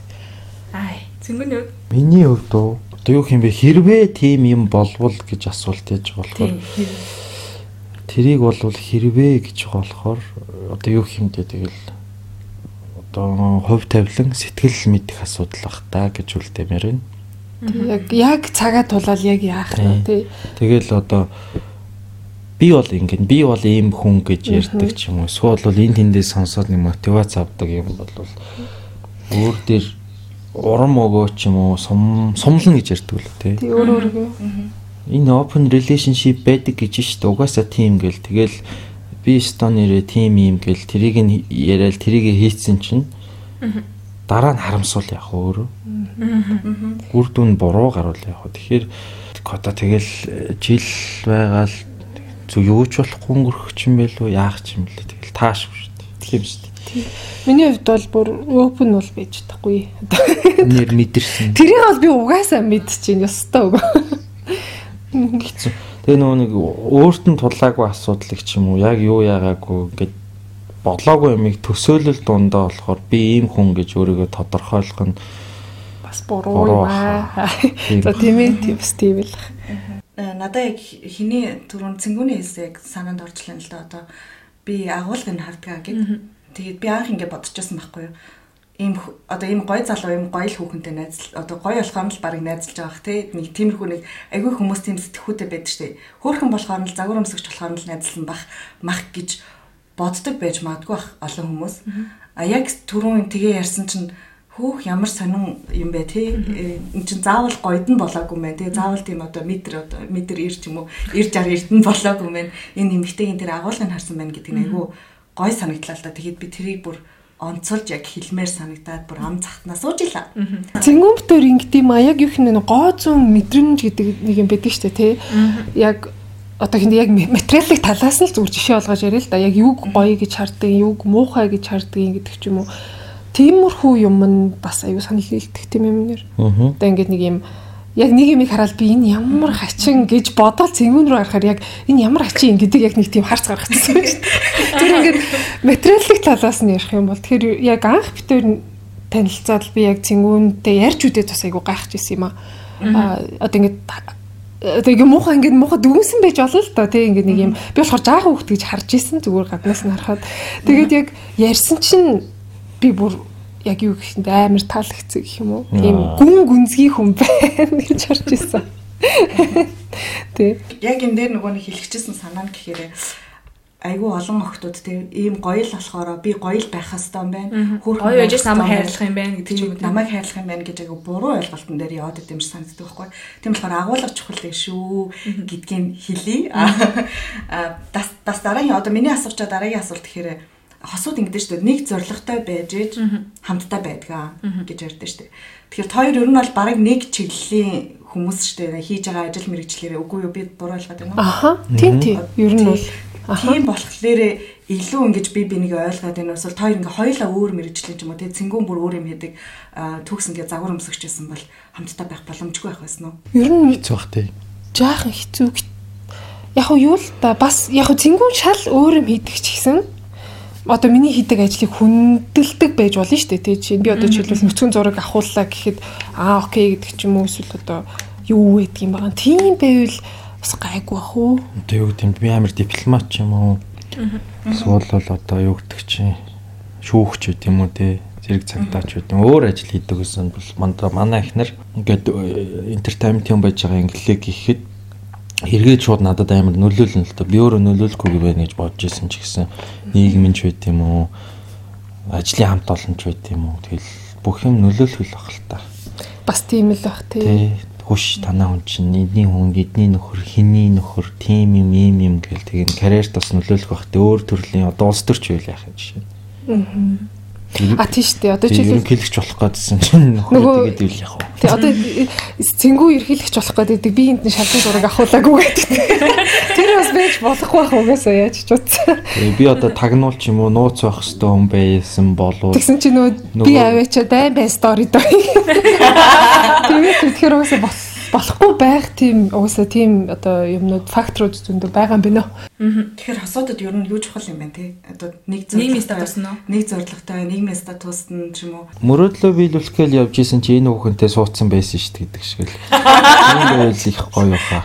C: Ай цэнгэн юу?
B: Миний хувьд уу одоо юу юм бэ хэрвээ тийм юм болвол гэж асуулт яаж болохоор тэрийг бол хэрвээ гэж болохоор одоо юу юм дэ тэгэл одоо хувь тавилан сэтгэл мэдэх асуудал бах та гэж үлдээмээр байна.
D: Яг яг цагаа тулаад яг яах вэ тий.
B: Тэгэл одоо би бол ингэ би бол ийм хүн гэж ярьдаг ч юм уу. Эсвэл бол энэ тэндээс сонсоод нэг мотивац авдаг юм бол өөр дээр урам өгөө ч юм уу сумлна гэж ярьдаг л тий.
D: Тий өөр өөргөө.
B: Энэ open relationship байдаг гэж шүү дээ. Угаасаа тийм гэл тэгэл би стонерэ тим юм гэл тэрийг нь яриад тэрийг хийцэн чинь дараа нь харамсуул яах өөрөө. Үр дүн буруу гаруул яах. Тэгэхээр одоо тэгэл жил байгаа л зүг юу ч болохгүй өнгөрөх юм байл уу яах юм бэлээ. Тэгэл тааш шүү дээ. Тийм шүү дээ.
D: Миний хувьд бол бүр open бол байж чадахгүй.
B: Нэр мэдэрсэн.
D: Тэрийг бол би угаасаа мэдчихээн ёстой үгүй.
B: Хэцүү. Тэгээ нөгөө нэг өөрт нь тулаагүй асуудлыг ч юм уу яг юу яагаагүй ингээд бодлоогүй юмыг төсөөлөл дундаа болохоор би ийм хүн гэж өөрийгөө тодорхойлох нь
D: бас буруу юм аа. За тийм ээ бас тийм л.
A: Надаа яг хиний түрүүн цэнгүүний хэлсэг санаанд орчлоо л да. Одоо би агуулгыг хардгаа гэд. Тэгээд би анх ингэ бодчихсон байхгүй юу? Ийм одоо ийм гой залуу ийм гоё л хүүхэнтэй найзл одоо гоё болохоор л баг найзлж байгаа х тий нэг тиймэрхүү нэг агүй хүмүүс тийм сэтгхүүтэй байдаг штэ хөөхөн болохоор л загвар өмсгч болохоор л найзлсан бах мах гэж боддог байж магадгүй бах олон хүмүүс. А яг түрүүн тгээ ярьсан чинь хөөх ямар сонин юм бэ тий эн чин заавал гойд нь болоогүй мэн тий заавал тийм одоо метр одоо метр 90 ч юм уу 90 60 эрдэнэ болоогүй мэн энэ нэмэгтэйгийн тэр агуулгыг харсан байна гэдэг нь айгүй гой санагдлаа л да тэгэхэд би тэрийг бүр онцолж яг хэлмээр санагдаад бүр ам захтнаа сууж ила.
D: Цэнгүүмтөр ингэдэм а яг юу хин гоо зүүн мэдрэмж гэдэг нэг юм байдаг дээ тий. Яг одоо хин яг материалын талаас нь л зүгээр жишээ олгож яриа л да. Яг юуг гоё гэж харддаг, юуг муухай гэж харддаг гэдэг ч юм уу. Тиймэрхүү юм нь бас аюу санал нийлдэг тийм юм нэр. Одоо ингээд нэг юм яг нэг юм хараад би энэ ямар хачин гэж бодоод цэнгүүн рүү харахаар яг энэ ямар хачин гэдэг яг нэг тийм харц гаргацсан шүү дээ. Тэр ингээд материалын талаас нь ярих юм бол тэгэхээр яг анх битээр танилцаад би яг цэнгүүнтэй ярьж үдээд бас айгу гайхаж ирсэн юм аа. Одоо ингээд одоо ингээ муухай ингээ муухай дүгнсэн байж олоо л доо тий ингээ нэг юм би болохоор жаахан хөвгт гэж харж исэн зүгээр гаднаас нь харахад тэгээд яг ярьсан чинь би бүр яг юу гэх юм амар таалагдсан гэх юм уу. Тийм гүн гүнзгий хүн байна гэж харж ирсэн. Тэ.
A: Яг энэ дээр нөгөө нэг хэлчихсэн санаа нь гэхээр айгүй олон охтууд тийм ийм гоё л болохоор би гоё л байх хэвээр юм байна.
C: Хөрхөн гоё байж намайг хайрлах юм байна гэдэг
A: юм. Намайг хайрлах юм байна гэж айгүй буруу ойлголтон дээр яваад идэм шиг санагддаг байхгүй. Тийм болохоор агуулга чухал гэж шүү гэдгийг хэлье. А бас бас дараагийн одоо миний байгаа дараагийн асуулт гэхээр хосууд ингэдэж шүү дээ. Нэг зоригтой байж ээж хамтдаа байдгаа гэж ярьдэн шүү дээ. Тэгэхээр хоёр ер нь бол бараг нэг чиглэлийн хүмүүс шүү дээ. Хийж байгаа ажил мэргэжлэрээ үгүй юу? Би буруу ойлгоод байна уу?
D: Аха. Тийм тийм ер нь бол.
A: Тийм болохоор илүү ингэж би бинийг ойлгоод байна. Эсвэл хоёр ингээ хоёлаа өөр мэрэгжлийн ч юм уу. Тэгээ цэнгүүн бүр өөр юм яадаг төгс ингээ загвар өмсөгчсэн бол хамтдаа байх боломжгүй байх байсан уу?
D: Ер нь
B: хэцүү бах тий.
D: Жаахан хэцүү. Яг уу юу л да бас яг уу цэнгүүн шал өөр юм хийдэг ч гэсэн одоо миний хийдэг ажлыг хүндэлдэг байж болно шүү дээ тий. Чинь би одоо жишээлбэл нүцгэн зураг авахууллаа гэхэд аа окей гэдэг ч юм уу эсвэл одоо юу гэдэг юм байгаа. Тийм байвал бас гайгүй бах уу.
B: Тэг юу тийм. Би амар дипломат ч юм уу. Эсвэл бол одоо юу гэдэг чинь шүүгч үү тийм үү тий? Зэрэг цагтаач үү өөр ажил хийдэг гэсэн бол мандаа манай ихнэр ингээд entertainment юм байж байгаа инглийг гэхэд эргээд шууд надад амар нөлөөлнө л доо. Би өөрөө нөлөөлөхгүй байх гэж бодож исэн ч гэсэн нийгмийн ч байт юм уу? Ажлын хамт олон ч байт юм уу? Тэгэл бүх юм нөлөөлөх л баг л та.
D: Бас тийм л баг тий.
B: Хүш танаа хүн чинь эдний хүн, эдний нөхөр, хиний нөхөр, тим юм, ийм юм гэл тэгээд карьерт бас нөлөөлөх бах. Өөр төрлийн одоо улс төрч байл яах юм жишээ. Аа
D: А тийм шүү дээ. Одоо
B: чи ерөнхийлөгч болох гэдсэн чинь нөгөө тэгээд ил яг.
D: Тий одоо цэнгүү ерөнхийлөгч болох гэдэг би энд шалгын зураг авахуулаагүй гэдэг. Тэр бас байж болохгүй байх угаасаа яаж ч утсан.
B: Би одоо тагнуул ч юм уу нууц байх хэвээр хүн байсан болов.
D: Тэгсэн чи нөгөө би аваачаа байн байн стори доо. Тэгээд тэгэхээр угаасаа болох болохгүй байх тийм угаасаа тийм одоо юмнууд факторууд зөндөө байгаа юм байна уу.
A: Тэгэхээр хосуудад ер нь юу чухал юм бэ те? Одоо нэг
C: нийгмийн статус нь
A: нэг зорилготой нийгмийн статус нь ч юм уу.
B: Мөрөөдлөө биелүүлэхгээл явж исэн чи энэ хүүхэнтэй суудсан байсан шүү дээ гэдэг шиг л. Энэ байл их гоё хаа.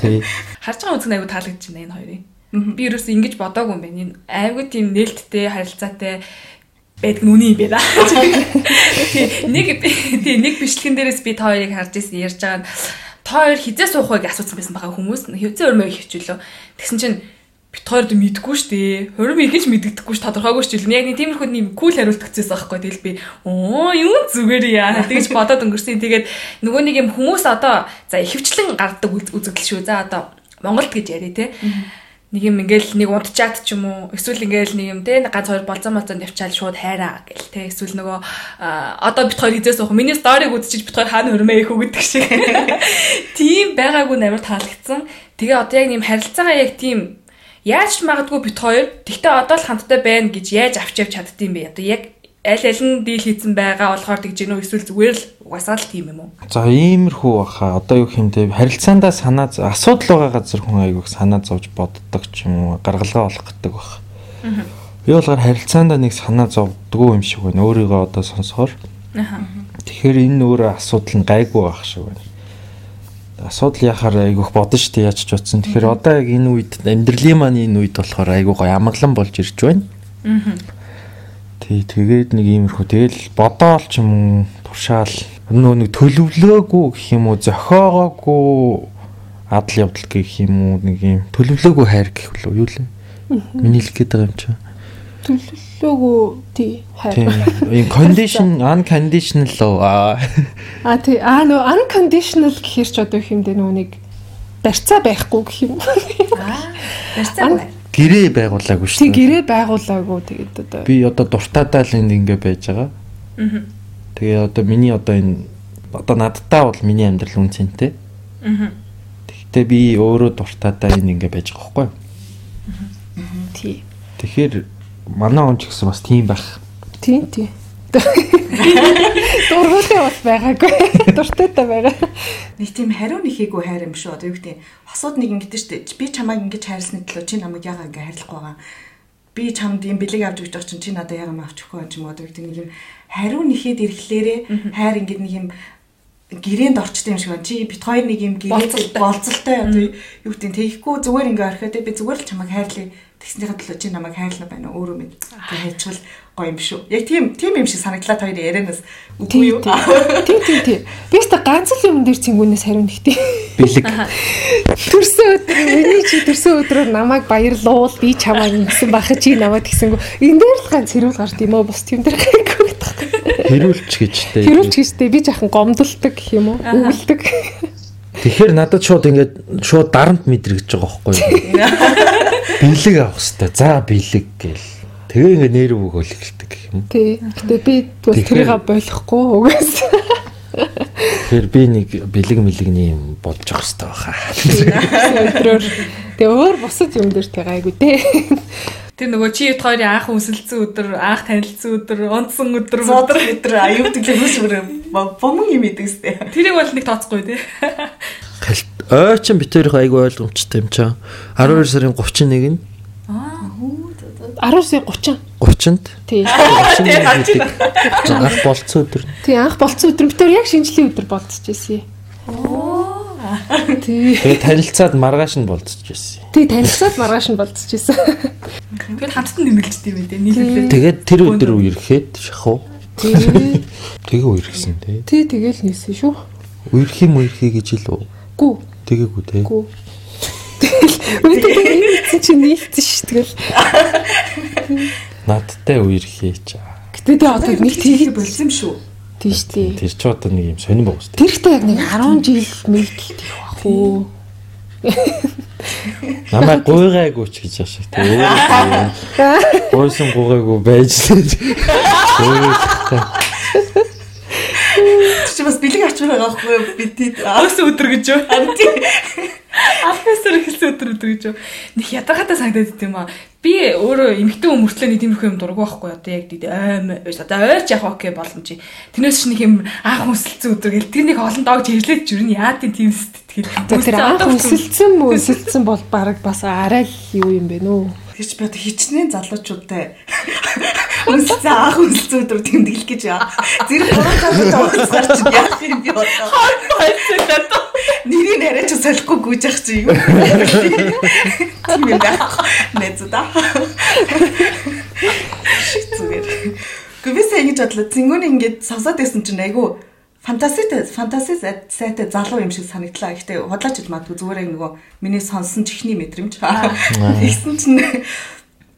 C: Тий. Харж байгаа үзэг аягүй таалагдж байна энэ хоёрын. Би ерөөс ингэж бодоогүй юм байна. Энэ аягүй тийм нээлттэй харилцаатай байдаг нь үний юм байна. Тий, нэг тий нэг бичлэгэн дээрээс би та хоёрыг харж ирсэн ярьж байгаа нь та хоёр хизээ суух вэ гэж асуусан байсан байгаа хүмүүс. Хизээ өрмөө хөвчүүлөө. Тэгсэн чинь бит хоёрд мэдгүй шүү дээ. Хором их ч мэддэггүй ш тодорхойгүй ш юм. Яг нэг тиймэрхүү нэм кул хариулт өгчээс байхгүй. Тэгэл би оо юу зүгээр яа тэгж бодоод өнгөрсөн. Тэгээд нөгөө нэг юм хүмүүс одоо за ихэвчлэн гардаг үзэгдэл шүү. За одоо Монголд гэж яриа те. Нэг юм ингээл нэг унтчаад ч юм уу эсвэл ингээл нэг юм те ганц хоёр болцоо молцоонд явчаал шууд хайраа гэл те. Эсвэл нөгөө одоо бит хоёр хизээс уух миний сториг үзчихэж бит хоёр хаана хөрмөө их үгдэг шиг. Тийм байгаагүй амар таалагдсан. Тэгээ одоо яг нэм харилцаагаа яг тийм Яаж ч магадгүй бит хоёр тэгтээ одоо л хамтдаа байна гэж яаж авч явж чаддсан бэ? Одоо яг аль аль нь дийл хийсэн байгаа болохоор тэгж гэнэ үү эсвэл зүгээр л угаасаа л тийм юм уу?
B: За иймэрхүү баха. Одоо юу хэмтэй харилцаандаа санаа асуудал байгаа газар хүн айгүйх санаа зовж боддог ч юм уу гаргалгаа болох гэдэг баха. Би болохоор харилцаандаа нэг санаа зовдгоо юм шиг байна. Өөрийгөө одоо сонсохоор. Тэгэхээр энэ өөрөө асуудал нь гайгүй байх шиг байна асуудал яхаар айгүйх бодно шүү дээ яаж ч утсан. Тэгэхээр одоо яг энэ үед амьдралын маань энэ үед болохоор айгүй гоё амглан болж ирж байна. Аа. Тий, тэгээд нэг иймэрхүү тэгэл бодоол ч юм уу туршаал. Нөө нэг төлөвлөөгүй гэх юм уу зохиогоогүй адал явдал гэх юм уу нэг юм төлөвлөөгүй хайр гэх үү юу лээ. Миний хэлэх гээд байгаа юм чинь
D: төлөвлөөгүй тий
B: хайр. Тийм condition unconditional аа.
D: А тий. Аа нөө unconditional гэхэр ч одоо дээ нөө нэг барьцаа байхгүй гэх юм. Аа
C: барьцаа
B: гэрээ байгуулаагүй шүү
D: дээ. Тий гэрээ байгуулаагүй тэгээд одоо
B: би одоо дуртайдаа л энд ингэ байж байгаа. Аа. Тэгээ одоо миний одоо энэ одоо надтай бол миний амьдрал үнцэнтэй. Аа. Тэгэхдээ би өөрөө дуртайдаа энэ ингэ байж байгаа байхгүй юу? Аа. Тий. Тэгэхээр манай он ч гэсэн бас тийм байх.
D: Тийм тийм. Дургуутай бас байгаагүй. Дуртайтай байгаа.
A: Нэг тийм хариу нэхээгүй хайр юм шүү. Одоо юу гэдэг хосууд нэг ингэдэж штэ. Би чамайг ингэж хайрласны төлөө чи намайг яагаад ингэ хайрлах байгаа. Би чамд ийм бэлэг авч өгч байгаа чинь чи надад яагаад авч өгөх юм одоо гэдэг нэг юм хариу нэхэд ирэхлээрээ хайр ингэ нэг юм гэрээнд орчтой юм шиг байна. Чи бит хоёр нэг юм гэрээ болцолтой одоо юу гэдэг тэгэхгүй зүгээр ингээ орхиод би зүгээр л чамайг хайрлая Тэгснийхээ төлөө чи намайг хайрлаа байна өөрөө мэд. Тэг хайчвал гоё юм шүү. Яг тийм тийм юм шиг санагдлаа хоёрын ярианаас үгүй юу?
D: Тийм тийм тийм. Би өөртөө ганц л юм дээр цэнгүүнээс хариу нэгтэй.
B: Бэлэг.
D: Төрсөн өдөр миний чи төрсөн өдрөөр намайг баярлуул би чамайг ингэсэн бахад чи намайг тэгсэнгүү. Энэ дээр л ганц хэрүүл гард юм уу? Бус тийм дээр.
B: Хэрүүлч гэжтэй.
D: Хэрүүлч гэжтэй би жаахан гомдолдог гэх юм уу? Өвөлдөг.
B: Тэгэхээр надад шууд ингээд шууд дарамт мэдрэгдэж байгаа байхгүй юу? Бэлэг авах хэрэгтэй. За бэлэг гээл. Тэгээ ингээд нэр үг хөлгөлдөг юм.
D: Тий. Гэтэ би тэрийг болохгүй угаас.
B: Тэгэхээр би нэг бэлэг мэлэгний юм болж явах хэрэгтэй
D: байхаа. Өдрөөр тэгээ өөр бусад юм дээр тэг гайгүй те.
C: Тэр нөгөө чи ит хоёрын анх үнсэлцэн өдөр, анх танилцсан өдөр, унтсан өдөр,
A: өдөр өдөр аюулдаг л хүмүүс бүр бомон юм идэг сте.
C: Тэрийг бол нэг тооцохгүй те.
B: Ой чин битэрих айгүй ойлгомжтой юм чаа. 12 сарын 31 нь.
D: Аа. 12 сарын 30.
B: 30-нд.
D: Тий.
B: Анх болцсон өдөр.
D: Тий, анх болцсон өдөр битэр яг шинжлэлийн өдөр болцчихжээ. Оо.
B: Тий. Тэгээ танилцаад маргааш нь болцчихжээ.
D: Тий, танилцаад маргааш нь болцчихжээ.
C: Тэгээд хамтд нэмэлжтэй юм дээ. Нийлүүлээ.
B: Тэгээд тэр өдөр үерхэд шахуу. Тий. Тэгээ үерхсэн тий.
D: Тий, тэгэл нийсэн шүү.
B: Үерх юм үерхий гэж л үү?
D: Гүү.
B: Тэгээгүй те.
D: Гүү. Тэгэл энэ чи нийлсэн ш тэгэл.
B: Надтай үер хийч.
D: Гэтэ тэ одоо нэг тэгээд
A: болсон юм шүү.
D: Тийш тий.
B: Тэр ч одоо нэг юм сонирн байгаа шүү.
D: Тэр ихтэй яг нэг 10 жил мэдлэлт их бах уу.
B: Намайг гуйгаагүй ч гэж яшиг тий. Гуйсан гуйгаагүй байж тий.
A: чи бас бэлэг авч байгаа байхгүй би тий.
C: Алс өдөр гэж юу? Алфасэр хэлсэн өдөр өдөр гэж юу? Них ядаргаатай санагдаад тийм аа. Би өөрөө эмхтэн өмөртлөө нэг тиймэрхүү юм дургу байхгүй одоо яг тий аим одоо ойрч явах окей болно чи. Тэрнээс ч нэг юм анх хүсэлцэн өдөр гэл тэр нэг олон доогч хэлээд жүрнэ яа тийм тийм сэтгэл.
D: Тэр анх хүсэлцэн мүсэлцэн бол баг бас арай л юу юм бэ нөө
A: Чи би одоо хичнээн залуучуудтай үнсэлцэн анх үнсэлцэн өдөр тэмдэглэх гэж зэрэг гурван залуу тооцоор чи яах юм би одоо? Нэрийг яриач солихгүй гүйж явах чи юу? Тийм юм байна нэзда зүгээр. Гэхдээ би сая ингэж бодлоо. Цэнгүүний ингээд сонсоод байсан чинь айгүй фантастик фантастик сайтай залуу юм шиг санагдлаа. Гэхдээ худлаач ид магадгүй зүгээр нөгөө миний сонсон чихний мэдрэмж. Тэгсэн чинь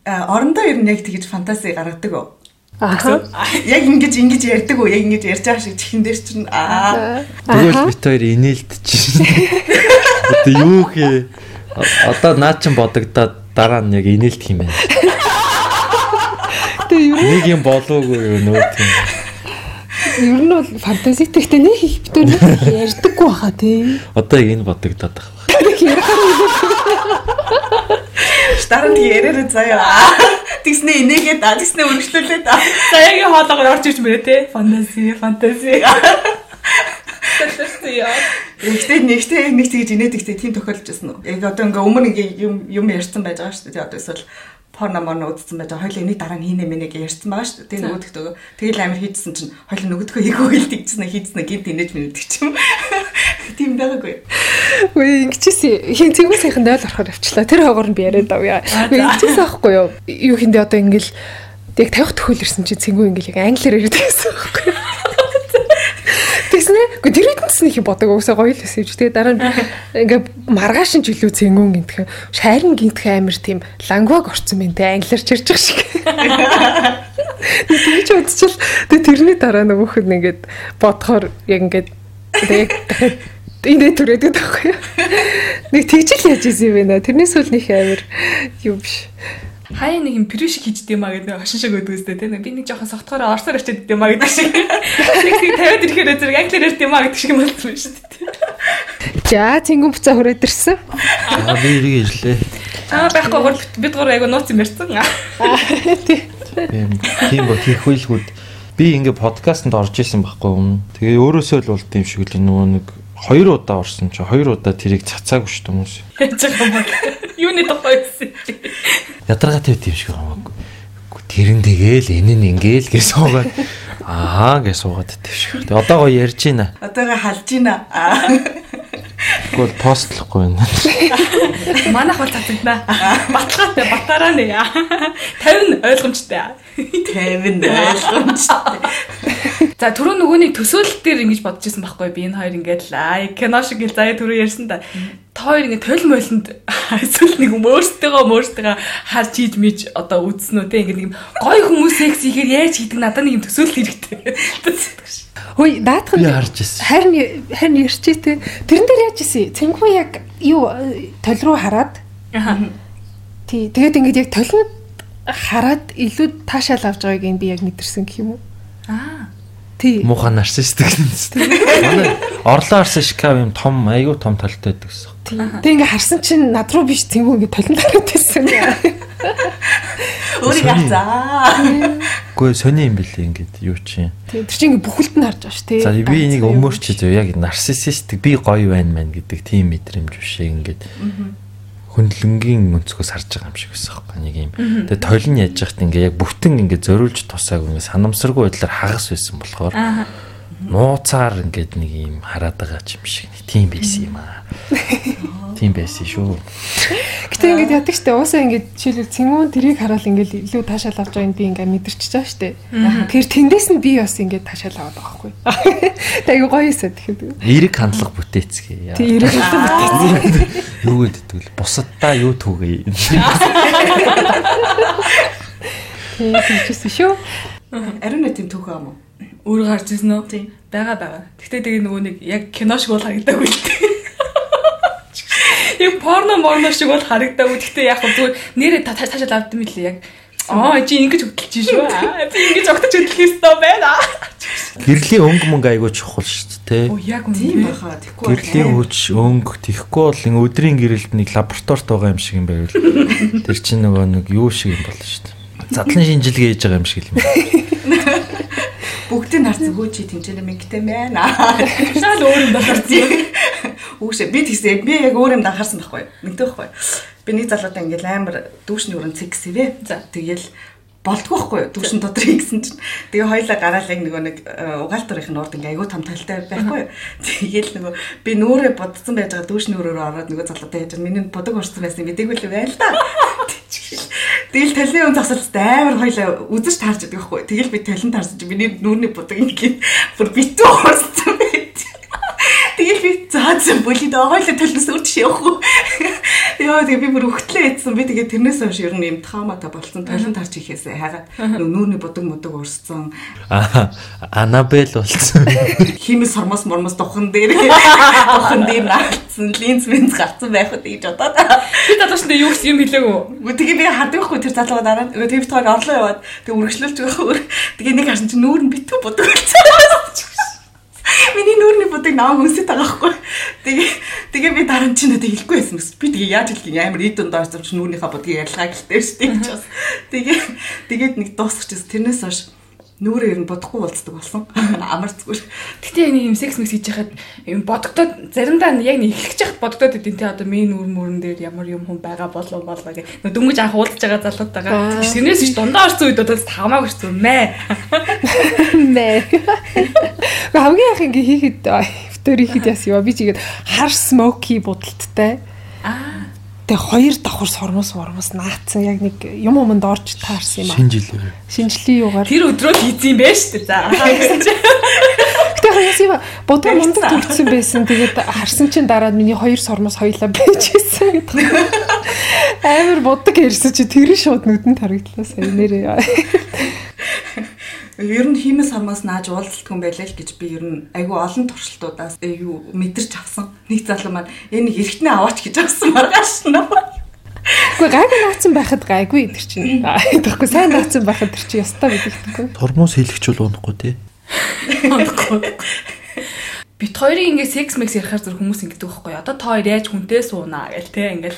A: орондоо ер нь яг тэгж фантаси гаргадаг уу?
D: Аа.
A: Яг ингэж ингэж ярьдаг уу? Яг ингэж ярьж байгаа шиг чихэн дээр чинь аа.
B: Тэгвэл бит хоёр инээлдэж байна. Одоо юу хээ? Одоо наа чин бодогдоод дараа нь яг инээлдэх юм байна.
D: Тэгээ ер нь
B: Нэг юм болоогүй юу нөө тийм.
D: Ер нь бол фантазитэй гэхдээ нэг их битүүр нэг ярьдаггүй баха тий.
B: Одоо яг энэ бодогдоод байгаа.
A: Дараа нь яриараа заяа. Тэгснэ инээгээд аа тэгснэ өргөжлүүлээд аа.
C: За яг энэ хоолоогоор орж ирж мөрөө фантази. Фантази яа.
A: Гэхдээ нэгтэй нэг тэгж инээдэгтэй тийм тохиолдож байсан уу? Яг одоо ингээ өмнө ингээ юм юм ярьсан байж байгаа шүү дээ. Одоо эсвэл порно морно үзсэн байж. Хоёлын нэг дараа нь хийнэ мэнэ гэж ярьсан байгаа шүү. Тэгээ нөгөөдөгтөө тэгэл амир хийдсэн чинь хоёлын нөгөөдгөө хийгөө хэлдэгчсэн хийдсэн гинт инээж мэнэдэг чинь. Тийм байгаагүй.
D: Үгүй ингэчээсээ хин цэнгүү сайхан дойл орохоор авчлаа. Тэр хогоор нь би яриад авъя. Үгүй ингэчээсээ аахгүй юу? Юу хиндэ одоо ингээл яг 50 төхөөл ирсэн чи цэнгүү ингээл яг англиар ярьдаг гэсэн байхгүй юу? Тэснэ. Гэхдээ тэр үднэс нэг юм бодог уусаа гоё л байсан юм чи. Тэгээ дараа нь ингээ маргааш нь жилүү цэнгүүн гинтхэн шайлн гинтхэн амир тийм лангваг орцсон байна те англиар байгаа шиг. Тэгж удчихвал тэгээ тэрний дараа нөгөөх нь ингээд бодохоор яг ингээд тэгээ энэ түрээдэг таахгүй. Нэг тэгжил яаж исэн юм нэ? Тэрнээс үл нэг амир юу биш.
C: Хаяа нэг юм пирүү шиг хийжд юм а гэдэг хашин шиг өгдөг үстэй тийм би нэг жоохон софтгоор орсоор очиад юм а гэдэг шиг. Нэг тийм тавиад ирэхээр зэрэг англиар ярьд юм а гэдэг шиг болсон шүү дээ.
D: За цэнгүүн буцаа хүрээд ирсэн.
B: Аа би эрийг ирлээ.
C: Чамаа байхгүй гол бид гурав айгу нууц юм ярьсан.
B: Тийм тийм бол хийх үйлгүүд би ингээ подкастт орж исэн байхгүй юм. Тэгээ өөрөөсөө л бол тийм шиг л нөгөө нэг хоёр удаа орсон чи хоёр удаа тэрийг цацаагүй шүү дээ хүмүүс.
C: Яаж байгаа юм бэ? Юуны тухай байсан чи?
B: Ядаргаа тийм тийм шиг хамаагүй. Тэрэн тэгээл энэ нь ингээл гэж суугаад аа гэж суугаад тийм шиг. Тэгээ одоо гоё ярьж байна.
A: Одоогоо халж гинэ. Аа.
B: Тэгвэл постлохгүй байна.
C: Манайх бол цацагдана. Баталгаатай батараа нэ. 50 ойлгомжтой.
A: 50 ойлгомжтой.
C: За түрүү нөгөөний төсөөлөл дээр ингэж бодож исэн байхгүй би энэ хоёр ингээд аа кино шиг л заяа түрүү ярьсан да. Та хоёр ингээд тойл мойлонд эсвэл нэг юм өөртөөгөө өөртөөгөө харж хийж мэж одоо үзсэн үү те ингээд нэг гой хүмүүс секс ихээр яаж хийдэг надад нэг юм төсөөлөл хэрэгтэй.
D: Хөөе даатах
B: Би
D: нь
B: харж ирсэн.
D: харин харин ярьчээ те. Тэрэн дээр яаж исэн? Цэнгүү яг юу э, толь руу хараад
C: Аха.
D: тий тэгээд ингээд яг толинд хараад илүү таашаал авч байгааг би яг мэдэрсэн гэх юм уу?
C: Аа.
B: Муухай нарцистик юм. Манай орлоо харсан шкаф юм том айгүй том талтай байдаг гэсэн.
D: Тэг ингээ харсан чинь над руу биш цэнгүү ингээ толинд хараад байсан.
A: Өөрийг харцаа.
B: Үгүй сони юм бэлээ ингээд юу чи.
D: Тэр чинь ингээ бүхэлд нь харж байгаа ш тий.
B: За би энийг өмөрч зөө яг нарциссистик би гоё байна мэн гэдэг тийм мэдрэмж биш ингээд хөндлөнгийн өнцгөөс харж байгаа юм шиг байсан байхгүй нэг юм. Тэгээ тойлон яаж яхад ингээ яг бүтэн ингээ зориулж тусаагүй ингээ санамсаргүй байдлаар хагас байсан болохоор. Нууцаар ингээд нэг юм хараад байгаа юм шиг нэг тийм байсан юм аа. Тийм байсан шүү.
D: Гэтэ ингээд яадаг штэ уусаа ингээд жишээлбэл цэнгүүн тэрийг хараад ингээд илүү таашаал авч байгааг би ингээд мэдэрчиж байгаа штэ. Тэр тэндээс нь би бас ингээд таашаал аваад байгаа байхгүй. Тэгээ гоё эсэ тэгэхээр.
B: Эрэг хандлага бүтээцгээ.
D: Тий ирэх хэлсэн.
B: Юу гэдэг вэ? Бусаддаа юу түүгээ.
D: Тий тийчсэн шүү.
A: Ариун нэг тийм түүхэн юм уу?
C: Өөр гарч ирсэн үү?
A: Тийм.
C: Бага бага. Гэтэ тэгээ нөгөө нэг яг кино шиг бол харагдаагүй л дээ. Яг порно морно шиг бол харагдаагүй. Гэтэ яг хөө зүгээр нэрээ та таашаал авдсан мөлий яг. Аа чи ингэж хөдөлж шүү. Аа, Би ингэж огтч хөдөлөх ёстой байна.
B: Гэрлийн өнгө мөнгө айгуу чухал шүү дээ.
C: Оо яг
A: Тийм
C: үнэ.
A: баха. Тэгэхгүй.
B: Гэрлийн хүч өнгө тэхгүй бол ин өдрийн гэрэлд нэг лабораторид байгаа юм шиг юм байвал тэр чинь нөгөө нэг юу шиг юм болно шүү дээ. Задлан шинжилгээ хийж байгаа юм шиг юм.
A: Бүгдийг харцсан хөө чи тэмцэнэ мэгтэй байна.
C: Шал өөр юм байна.
A: Үгшээ би тэгсээ би яг өөр юм анхаарсан байхгүй. Мэддэг байхгүй. Би нэг залуутай ингээл амар дүүшний өрн цэгсэвэ.
C: За.
A: Тэгэл болдгоо байхгүй дүүшин дотор хийгсэн чинь тэгээ хоёлаа гараал яг нөгөө нэг угаалтарынх нь урд ингээ айгуу том талтай байхгүй тэгээл нөгөө би нүүрээ бодсон байж байгаа дүүшний өрөөрөө ороод нөгөө залуутай яаж миний бодог орсон байсан мэдээгүй л байл та Тэгэл талын өн засалтай амар хоёлаа үзэж таарч байдаг байхгүй. Тэгэл би талент таарч миний нүүрний будаг ингээд бүр битүү уурсан. Тэгэл би заа зэн бүлид хоёлаа талнаас үрдэж явах. Яа тэгээ би бүр өгтлээ ийдсэн. Би тэгээ тэрнээс хойш ер нь юм таамата болсон. Талент таарч ихээсээ хагаад нүүрний будаг мудаг уурсан.
B: Аа Анабел болсон.
A: Химэс сормос мормос духан дээр духан дээр наалцсан линз минз гарцсан байх үү гэж бодоод.
C: Би талааштай юу гэсэн юм хэлээгүй.
A: Тэгээ би харддаг байхгүй тэр залууга дараа нь тэр тойр орлоо яваад тэгээ үргэлжлүүлж байгаа. Тэгээ нэг харсан чинь нүүр нь битүү бодог болсон. Нүүрний бодог наваа хүнсэт байгаа байхгүй. Тэгээ тэгээ би дараа нь чинь надад хэлэхгүй байсан гэсэн. Би тэгээ яаж юм амар идэн доорсон чинь нүүрнийхээ бодгийг ярьлаа гэлтэй шүү дээ. Тэгээ тэгээд нэг дуусчихсан. Тэрнээс хойш нүүрээр нь бодохгүй болцдог болсон. Амар зүгээр.
C: Гэтэ яг нэг юм секс мэс хийж яхад юм бодогдоод заримдаа яг нэг эхлэж яхад бодогдоод идэв те одоо миний нүүр мөрөн дээр ямар юм хүн байгаа болов болоо гэх. Дөнгөж анх уулзж байгаа залуутайгаа. Тэрнээс ч дундаа орсон үед одоо хамаагүй шүү мэ.
D: Мэ. Хамгийн анх ингээ хийхэд өвтөр хийхэд яс ёо би чигээд хар смоки будалттай.
C: Аа.
D: Тэгээ хоёр давхар сормос сормос наацсан яг нэг юм юмд орж таарсан юм аа.
B: Шинжилээ.
D: Шинжлэлийн юугаар.
C: Тэр өдрөө хийцэн байх шүү дээ. За.
D: Гэтэ хаяас юм бодоо мундаг төгссөн байсан. Тэгээд харсан чинь дараа миний хоёр сормос хоёлаа байж исэн гэдэг. Амар боддог ярьсан чи тэр шууд нүдэнд харагдлаа сая нэрээ.
A: Ер нь химээс хамаас нааж уулзалтгүй юм байлаа л гэж би ер нь айгүй олон туршилтуудаас юу мэдэрч авсан. Нэг залуу маань энэ эргэтнээ аваач гэж авсан маргааш нь.
D: Гэхдээ гайгүй наацсан байхад гайгүй тэр чинь. Тэгэхгүй сайн наацсан байхад тэр чинь ястаа бидэгдэхгүй.
B: Тормоос хэлэгч бол унахгүй тий.
C: Бит хоёрын ингээ секс мекс ярихаар зүр хүмүүс ингэдэг байхгүй одоо та хоёр яаж хүнтэй суунаа гэл те ингээл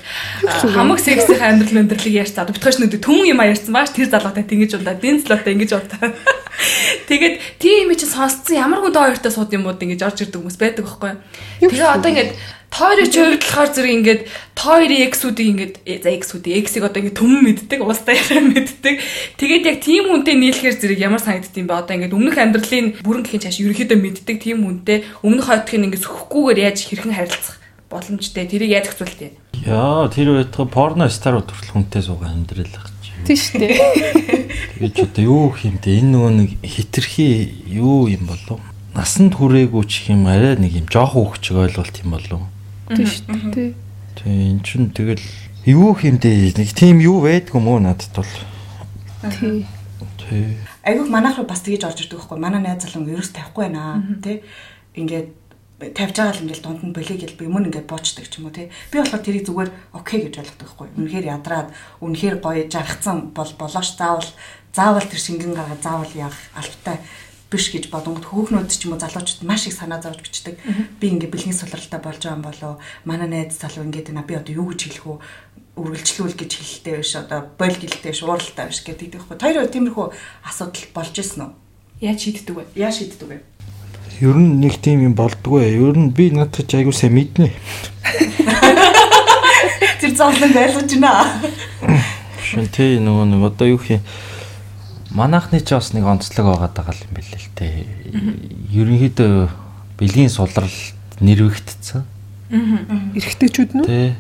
C: хамаг сексийн амьдрал өндөрлөг ярьж за бит хоёр нүд төмөн юм ярьсан бааш тэр залуутай тэгэж удаа дэнцлоотой ингэж удаа. Тэгээд тийм юм чи сонсцсон. Ямар хүн та хоёртой сууд юм уу? Ингэж орж ирдэг хүмүүс байдаг байхгүй тэгээ одоо ингээд Тойрын ч болохоор зэрэг ингээд тойрын X-үүдийг ингээд за X-үүдийг X-ийг одоо ингээд төмөн мэддэг, уустай яраа мэддэг. Тэгээд яг тийм хүнтэй нийлэхээр зэрэг ямар санагдд юм бэ? Одоо ингээд өмнөх амьдралын бүрэн гэхин чааш ерөөхдөө мэддэг тийм хүнтэй өмнөх хойдохын ингээд сөхөхгүйгээр яаж хэрхэн харилцах боломжтой. Тэрийг яаж хэцүүлт юм?
B: Яа, тэр байтга порно старууд хүртэл хүнтэй суугаа амьдрал гэж.
D: Тийм шүү дээ.
B: Тэгээд ч одоо юу хиймдэ энэ нөгөө нэг хитрхи юу юм болов? Насанд хүрээгүй ч юм арай нэг юм жоох хөвчг ойлголт юм болов?
D: Тийм шүү дээ.
B: Тэгээ эн чин тэгэл юу хиймдээ нэг тийм юу байдгүй мó надад бол.
D: Тий.
B: Тий.
A: Айгүйх манайх руу бас тгийж орж ирдэг байхгүй. Манай найз залуу ерөөс тавихгүй байна. Тий ингээд тавьж байгаа л ингээл дунд нь болиг гэл би мөн ингээд боочдаг ч юм уу тий би болохоор тэрийг зүгээр окей гэж ойлгодог байхгүй. Үнэхээр ядраад үнэхээр гоё жаргацсан бол болоош заавал заавал тэр шингэн гаргаа заавал яах албатай биш гэж бодонгод хөөхнүүд ч юм уу залуучууд маш их санаа зовж бичдэг. Би ингээ бэлгийн сулралтай болж байгаа юм болоо манай найз залуу ингээд на би одоо юу гэж хэлэх үү үргэлжлүүл гэж хэлэлтэй биш одоо бойл гэлтэй шууралтай биш гэдэг байхгүй. Тэр тиймэрхүү асуудал болж исэн үү?
C: Яаж шийддэг вэ?
A: Яаж шийддэг вэ?
B: Ер нь нэг тийм юм болдгоо. Ер нь би надад ч айгуу сайн мэднэ.
A: Тэр зовлон байлгаж байна.
B: Шин тий нөгөө нэг одоо юу хий манайхны ч бас нэг онцлог байгаа даа юм билээ л те. Ерөнхийдөө бэлгийн сулралд нэрвэгдсэн.
D: Эрэгтэйчүүд нь
B: Тэ.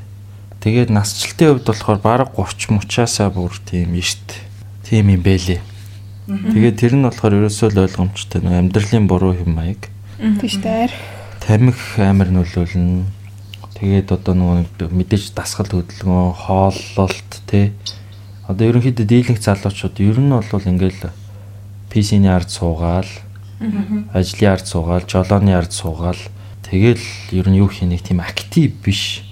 B: Тэгээд насжилтын хувьд болохоор баг 30 мөчаасаа бүр тийм штт. Тийм юм бэлээ. Тэгээд тэр нь болохоор ерөөсөө л ойлгомжтой нэг амьдралын буруу юм маяг.
D: тийм шүү дээ.
B: Тамхи амар нөлөөлнө. Тэгээд одоо нөгөө мэдээж дасгал хөдөлгөөн, хооллолт тий. Одоо ерөнхийдөө дийлэнх залуучууд ер нь бол ингээл PC-ний ард суугаал, ажлын ард суугаал, жолооны ард суугаал тэгэл ер нь юу хий нэг тийм актив биш.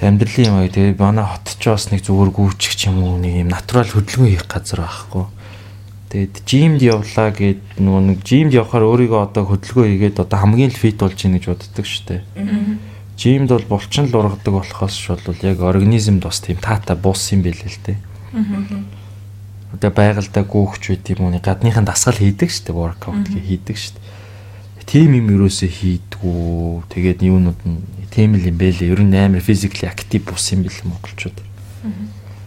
B: Амьдралын юм аа тэгээ манай хотч бас нэг зүгээр гүйчих ч юм уу нэг юм натурал хөдөлгөөн хийх газар байхгүй. Тэгээд жимд явлаа гэд нөгөө нэг жимд явахаар өөрийгөө одоо хөдөлгөөн хийгээд одоо хамгийн л фит болж ийн гэж боддог штэ. Жимд бол булчин л ургадаг болохоос ш бол яг организмд бас тийм таата бууссан юм билээ л дээ. Одоо байгальдаа гүөхч үт юм уу гадныхын дасгал хийдэг штэ воркаут хийдэг штэ. Тим юм юусоо хийдгүү. Тэгээд юунууд нь тийм л юм бэлээ. Ер нь амар физикли актив бус юм бэл монголчууд.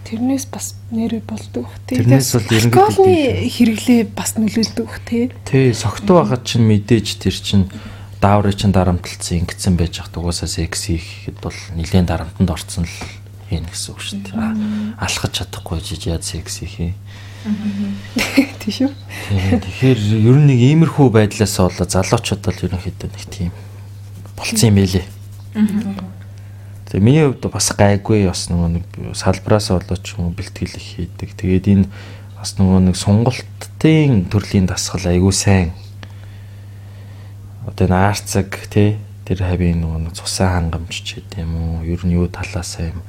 D: Тэрнээс бас нэр болдог бах тий.
B: Тэрнээс бол ерөнхийдөө
D: алкоголны хэрэглээ бас нөлөөлдөг бах тий.
B: Тий, согтуу байхад чинь мэдээж тэр чинь дааврын чинь дарамтлцсан ингэсэн байж хат угаасаа секс хийхэд бол нэлээд дарамтанд орцсон л хийн гэсэн үг шүү дээ. Алхаж чадахгүй жиж яа секс хийх.
D: Тийш үү?
B: Тэгэхээр ер нь нэг иймэрхүү байдлаас болоо залуучууд бол ерөнхийдөө нэг тийм болцсон юм байлээ. Тэгээ миний хувьд бас гайгүй бас нөгөө нэг салбараас болоо ч юм бэлтгэл их хийдэг. Тэгээд энэ бас нөгөө нэг сонголтын төрлийн дасгал айгүй сайн. Одоо энэ арцаг тий тэр хавийн нөгөө цусан хангамж ч гэдэм үү. Ер нь юу талаасаа юм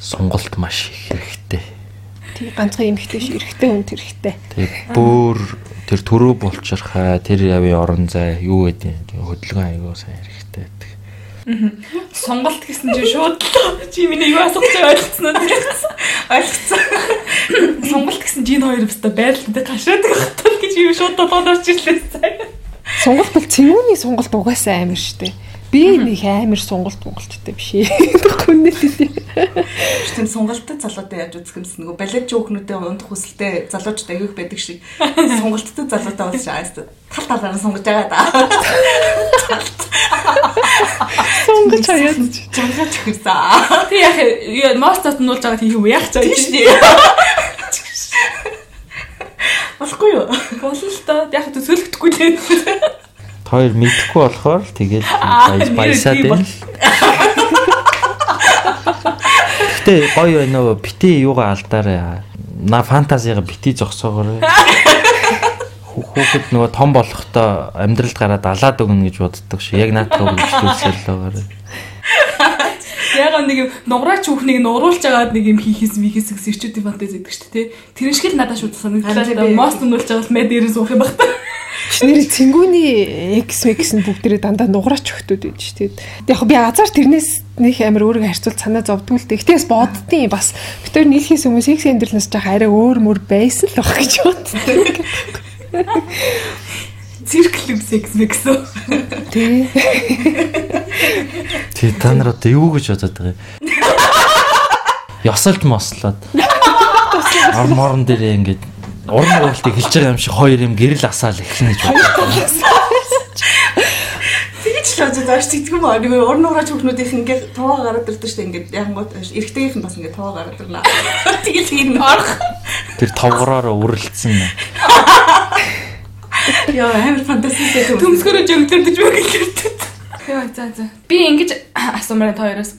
B: сонголт маш их хэрэгтэй.
D: Тий ганцхан эмхтэй ш эрэгтэй хүн тэрэгтэй.
B: Тэгээ бүр тэр төрөө булчирхаа тэр явын орон зай юу гэдэг хөдөлгөөн аягүй сайн хэрэгтэй байдаг.
C: Сонголт гэсэн чинь шууд чи миний юу асууж байгаа ойлгоцсон уу?
A: Ойлгоцсон.
C: Сонголт гэсэн чинь энэ хоёр өстө байрлалтай ташаадаг хатал гэж юу шууд толгойд орж ирлээ сая.
D: Сонголт бол цэвүүний сонголт угаасаа амар штэ. Би нэг амар сонголт монголчтой биш ээ. Хүннээ тийм.
A: Тийм сонголттой залуутай яаж үзэх юмс нөгөө балет жоокнуудын ундах хүсэлтэй залуучууд аяг байдаг шиг сонголттой залуутай болж байгаа. Тал талаараа сонгож байгаа да.
D: Сонгож хаяад.
A: Жангаж өгсөн.
C: Тэг яах мост татнуулж байгаа тийм юм яах цаа
A: Тийм шүү. Болохгүй юу?
C: Болно л доо. Яг төсөөлөхдөггүй тийм.
B: Хоёр мэдхгүй болохоор тэгэл баяс баясаад байна. Гэтэ гоё байна уу? Бити юугаа алдаарай. На фантазига бити зогсоогоорой. Хүү- Хүүхэд нөгөө том болохдоо амьдралд гараад алаад өгнө гэж боддог шүү. Яг наатаа өгчлөөсөл байгаарай.
C: Яг нэг юм нуграач хүүхнийг нуруулж агаад нэг юм хийхээс михээс гэсэн ирчүүдийн фантаз гэдэг шүү дээ. Тэр шиг л надад шууд санагдлаа. Мост нуулж байгаа бол мэд дээрээ суух юм байна.
D: Нэр цэнгүүний X Max нь бүгдээрээ дандаа нугараач өгтөд байж тэгээд яг би азар тэрнээс нэг амар өөрийгөө харьцуулт санаа зовдгүй л дээ. Гэтээс боддtiin бас битэр нийлхээс өмнө секс эндрлэнс жаах арай өөр мөр байсан л баг гэж боддог.
C: Цирклэм секс мэгсэн.
D: Тий.
B: Тий та нар одоо юу гэж бодоод байгаа юм? Ёсолт мослоод. Ор морон дээрээ ингээд уран уралтыг хэлж байгаа юм шиг хоёр юм гэрэл асаал эхлэнэ гэж бодлоо.
A: Тэгэж л бодож байгаа шүү. Тэгтгүм аа нэг уран нуграач хүүхнүүдийнх ингээд товоо гараад ирдэг шүү. Ингээд янгууд эрэгтэйгийнх нь бас ингээд товоо гараад ирнэ. Тэгэл тийм орох.
B: Тэр товгороор үрэлцсэн.
A: Яа амар фантастик юм.
C: Төмсгөрөө жигдэрдэж мэгдэрдэг. Яа за за. Би ингэж асуумаар та хоёроос.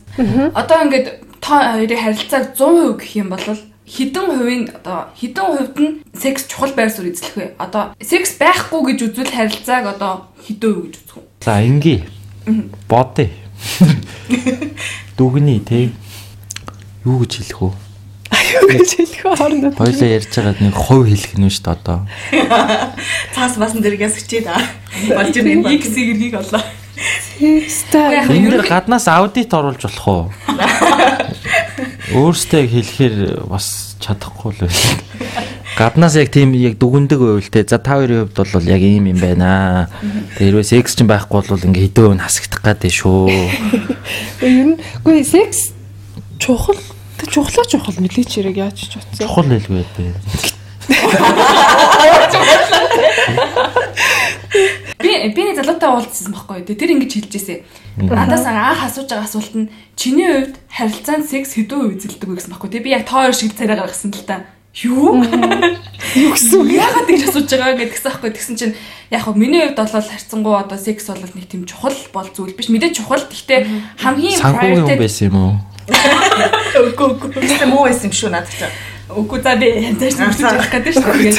C: Одоо ингээд та хоёрын харилцааг 100% гэх юм бол хідэн хувийн одоо хідэн хувьд нь секс чухал байр суурь эзлэх вэ? Одоо секс байхгүй гэж үзвэл харилцааг одоо хідэн үе гэж үзэх үү?
B: За ингээ. Бодъё. Дүгний те. Юу гэж хэлэх вэ?
D: Гэж хэлэх хоорондоо.
B: Хоёлаа ярьж байгаад нэг хувь хэлэх нь шүү дээ одоо.
A: Цаас басан дэргээс өчээд аа. Болж юм байна.
C: X гэргийг олоо.
B: Энэ дээр гаднаас аудит оруулж болох уу? Өөрөөсөө хэлэхээр бас чадахгүй л байна. Гаднаас яг тийм яг дүгндэг байвал те. За та хоёрын хувьд бол яг ийм юм байна. Тэгээ хэрвээ секс ч байхгүй бол ингээ хэдэн өн хасагдах гэдэг шүү.
D: ер нь үгүй секс чухал тэг чухлаа чухал нэлээч хэрэг яаж ч утсан.
B: Чухал хэлгүй бэ.
C: Би би нэг залуутай уулзсан байхгүй. Тэгээ тэр ингэж хэлж ирсэн. Надаас анх асууж байгаа асуулт нь чиний хувьд харилцаанд секс хэдэн үе эзэлдэг вэ гэсэн байхгүй. Тэгээ би яг тоо хоёр шиг царай гаргасан л та. Юу? Юу гэсэн үг? Яагаад тэгж асууж байгаа гэдгсэн байхгүй. Тэгсэн чинь яг хөө миний хувьд бол харьцангуй одоо секс бол нэг тийм чухал бол зүйл биш. Мэдээ чухал. Гэхдээ хамгийн
B: хүн байсан юм уу?
C: Үгүй үгүй.
A: Бистэ муу байсан юм шүү надад ч.
C: Үгүй за би янзаар байгаа гэдэг шүү дээ.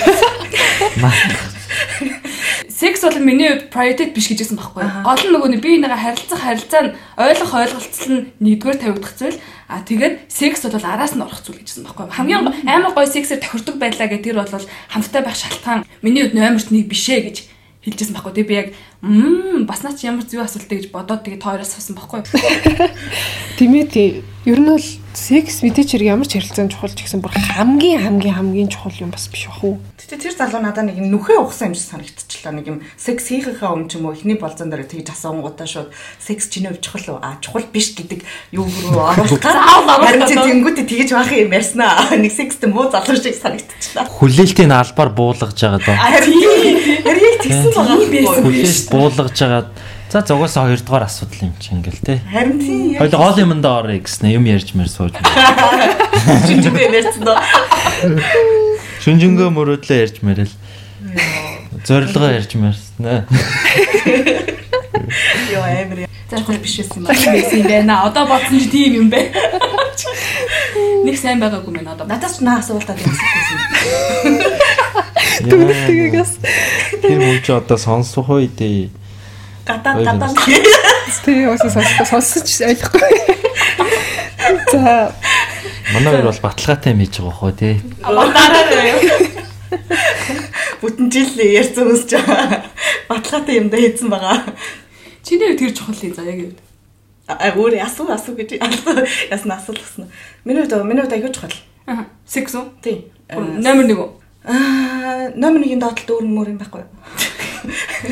C: Секс бол миний хувьд priority биш гэж хэлсэн байхгүй. Гол нь нөгөө нэг би нэгэ харилцах харилцаа нь ойлгох ойлголцол нь нэгдүгээр тавигдах зүйл. А тэгээд секс бол араас нь орох зүйл гэж хэлсэн байхгүй. Хамгийн амар гоё сексээр тохирдог байлаа гэх тэр бол хамттай байх шалтгаан миний хувьд номерт нэг биш ээ гэж хэлжсэн байхгүй. Тэгээ би яг мм бас наа чи ямар зүг асуултаа гэж бодоод тэгээ тойроос авсан байхгүй.
D: Тэмээ тий. Ер нь бол секс мэдээч хэрэг ямар ч харилцаанд чухал ч гэсэн бүр хамгийн хамгийн хамгийн чухал юм бас биш бах уу?
A: Гэтэ тэр залуу надад нэг юм нүхээ ухсан юм шиг санагдчихлаа. Нэг юм секс хийхийнхаа өмнө ч юм уу эхний болзон дээр тэгж асуунгуудаа шууд секс чиний хувь чухал уу? А чухал биш гэдэг юу рүү оруулах. Харин чи тэнгуүтэ тэгж байх юм ярьснаа. Нэг секстэй муу залуу шиг санагдчихлаа.
B: Хүлээлтийн албаар буулгаж байгаа доо.
A: Харин яг тэгсэн байгаа юм
B: Хүлээлт буулгаж жагаад За зугаасаа хоёрдугаар асуудал юм чи ингээл те.
A: Харин тийм
B: Хоёул гол юмдаа орё гэснэ юм ярьж мэр сууж.
A: жижигтэй ярьсан доо.
B: Шүнжэнгөө мөрөөдлөө ярьж мэрэл. Зорилгоо ярьж мэрснэ.
A: Йоо амир.
C: За тэр биш юм байна. Байсан юм байна. Одоо бодсон чи тийм юм бэ. Нэг сайн байгаагүй мэн одоо.
A: Надаас ч наа асуултаа ярьсан.
D: Тэгээс
B: Тэр мөн чи одоо сонсох уу дээ.
A: Гадаа гадаа.
D: тий өөсөө сонсож сонсож ойлгохгүй. За
B: Манай хоёр бол баталгаатай юм хийж байгаа хөө тий.
C: Авантараа
A: Бүтэн жил ярьсан үсч байгаа. Баталгаатай юм да хийсэн байгаа.
C: Чиний тэр чухал юм заяа гэв.
A: А өөр асуу асуу гэж ясна асуулгасан. Миний хувьд миний хувьд аягүй чухал.
C: Аа. Секс үү?
A: Тийм.
C: Номер 1 үү?
A: Аа, номер 1-ийн доотлолт өөр мөр юм байхгүй.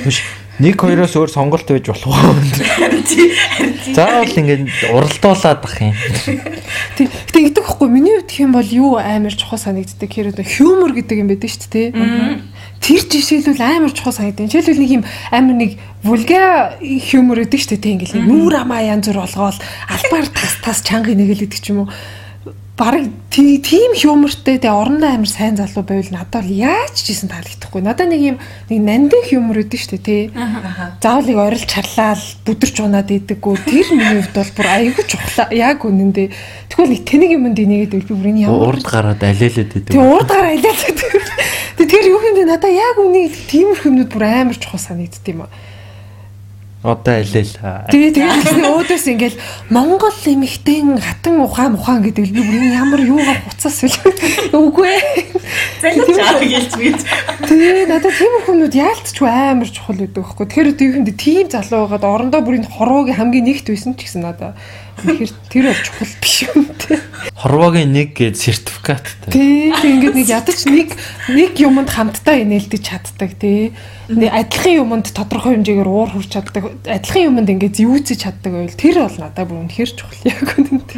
B: Биш. Нэг хоёроос өөр сонголт байж болох уу? Заавал ингээд уралдуулаад ах юм.
D: тий тэгдэг хгүй миний хувьд хэм бол юу амар чухал санагддаг хэрэг хьюмор гэдэг юм байдаг шүү дээ тий. Тэр жишээлбэл амар чухал санагдав. Жишээлбэл нэг юм амар нэг вулга хьюмор гэдэг шүү дээ тий ингээл нүүр амаа янз бүр болгоол албаар тас тас чанга нэгэл гэдэг ч юм уу бараг тий- тийм хьюмортэй тэгээ орондоо амар сайн залуу байвал надад бол яаж ч гэсэн таалагдахгүй. Надад нэг юм нэг нандин хьюмор өгдөн шүү дээ тий. Заавлыг орилж чарлаал бүдэрч унаад идэггүй. Тэр миний хувьд бол бүр аягүй чухал. Яг үнэндээ. Тэгвэл нэг тэнэг юмд инээгээд би бүр энэ ямар
B: Урд гараад алиалаад идэв.
D: Тэг урд гараа. Тэг тэр юу юм бэ надаа яг үнийг тиймэрхүү юмнууд бүр амар чухал санагдд юм аа.
B: Одоо алиал.
D: Тэгээ тэгээд тэгсэн өөдөөс ингээл Монгол эмэгтэй хатан ухаан ухаан гэдэг би бүр ямар юугаар хуцаас вэ? Үгүй ээ.
A: Залууч аа гэлж би.
D: Тэгээ надад тиймэрхүү юмнууд яалтчгүй амар чухал байдаг байхгүй. Тэгэхээр тэр юм тийм залуу байгаад орондоо бүр энэ хорвоогийн хамгийн нэгт байсан ч гэсэн надаа тэгэхээр тэр бол чухал биш юм те.
B: Хорвоогийн нэг гээд сертификаттай.
D: Тий, тэг ингээд нэг ядаж нэг нэг юмд хамтдаа инээлдэж чаддаг. Нэг адилхан юмд тодорхой хэмжээгээр уур хүрч чаддаг. Адилхан юмд ингээд зэвүүцэж чаддаг байвал тэр бол надад бүр үнэхэр чухал яг үнэнд.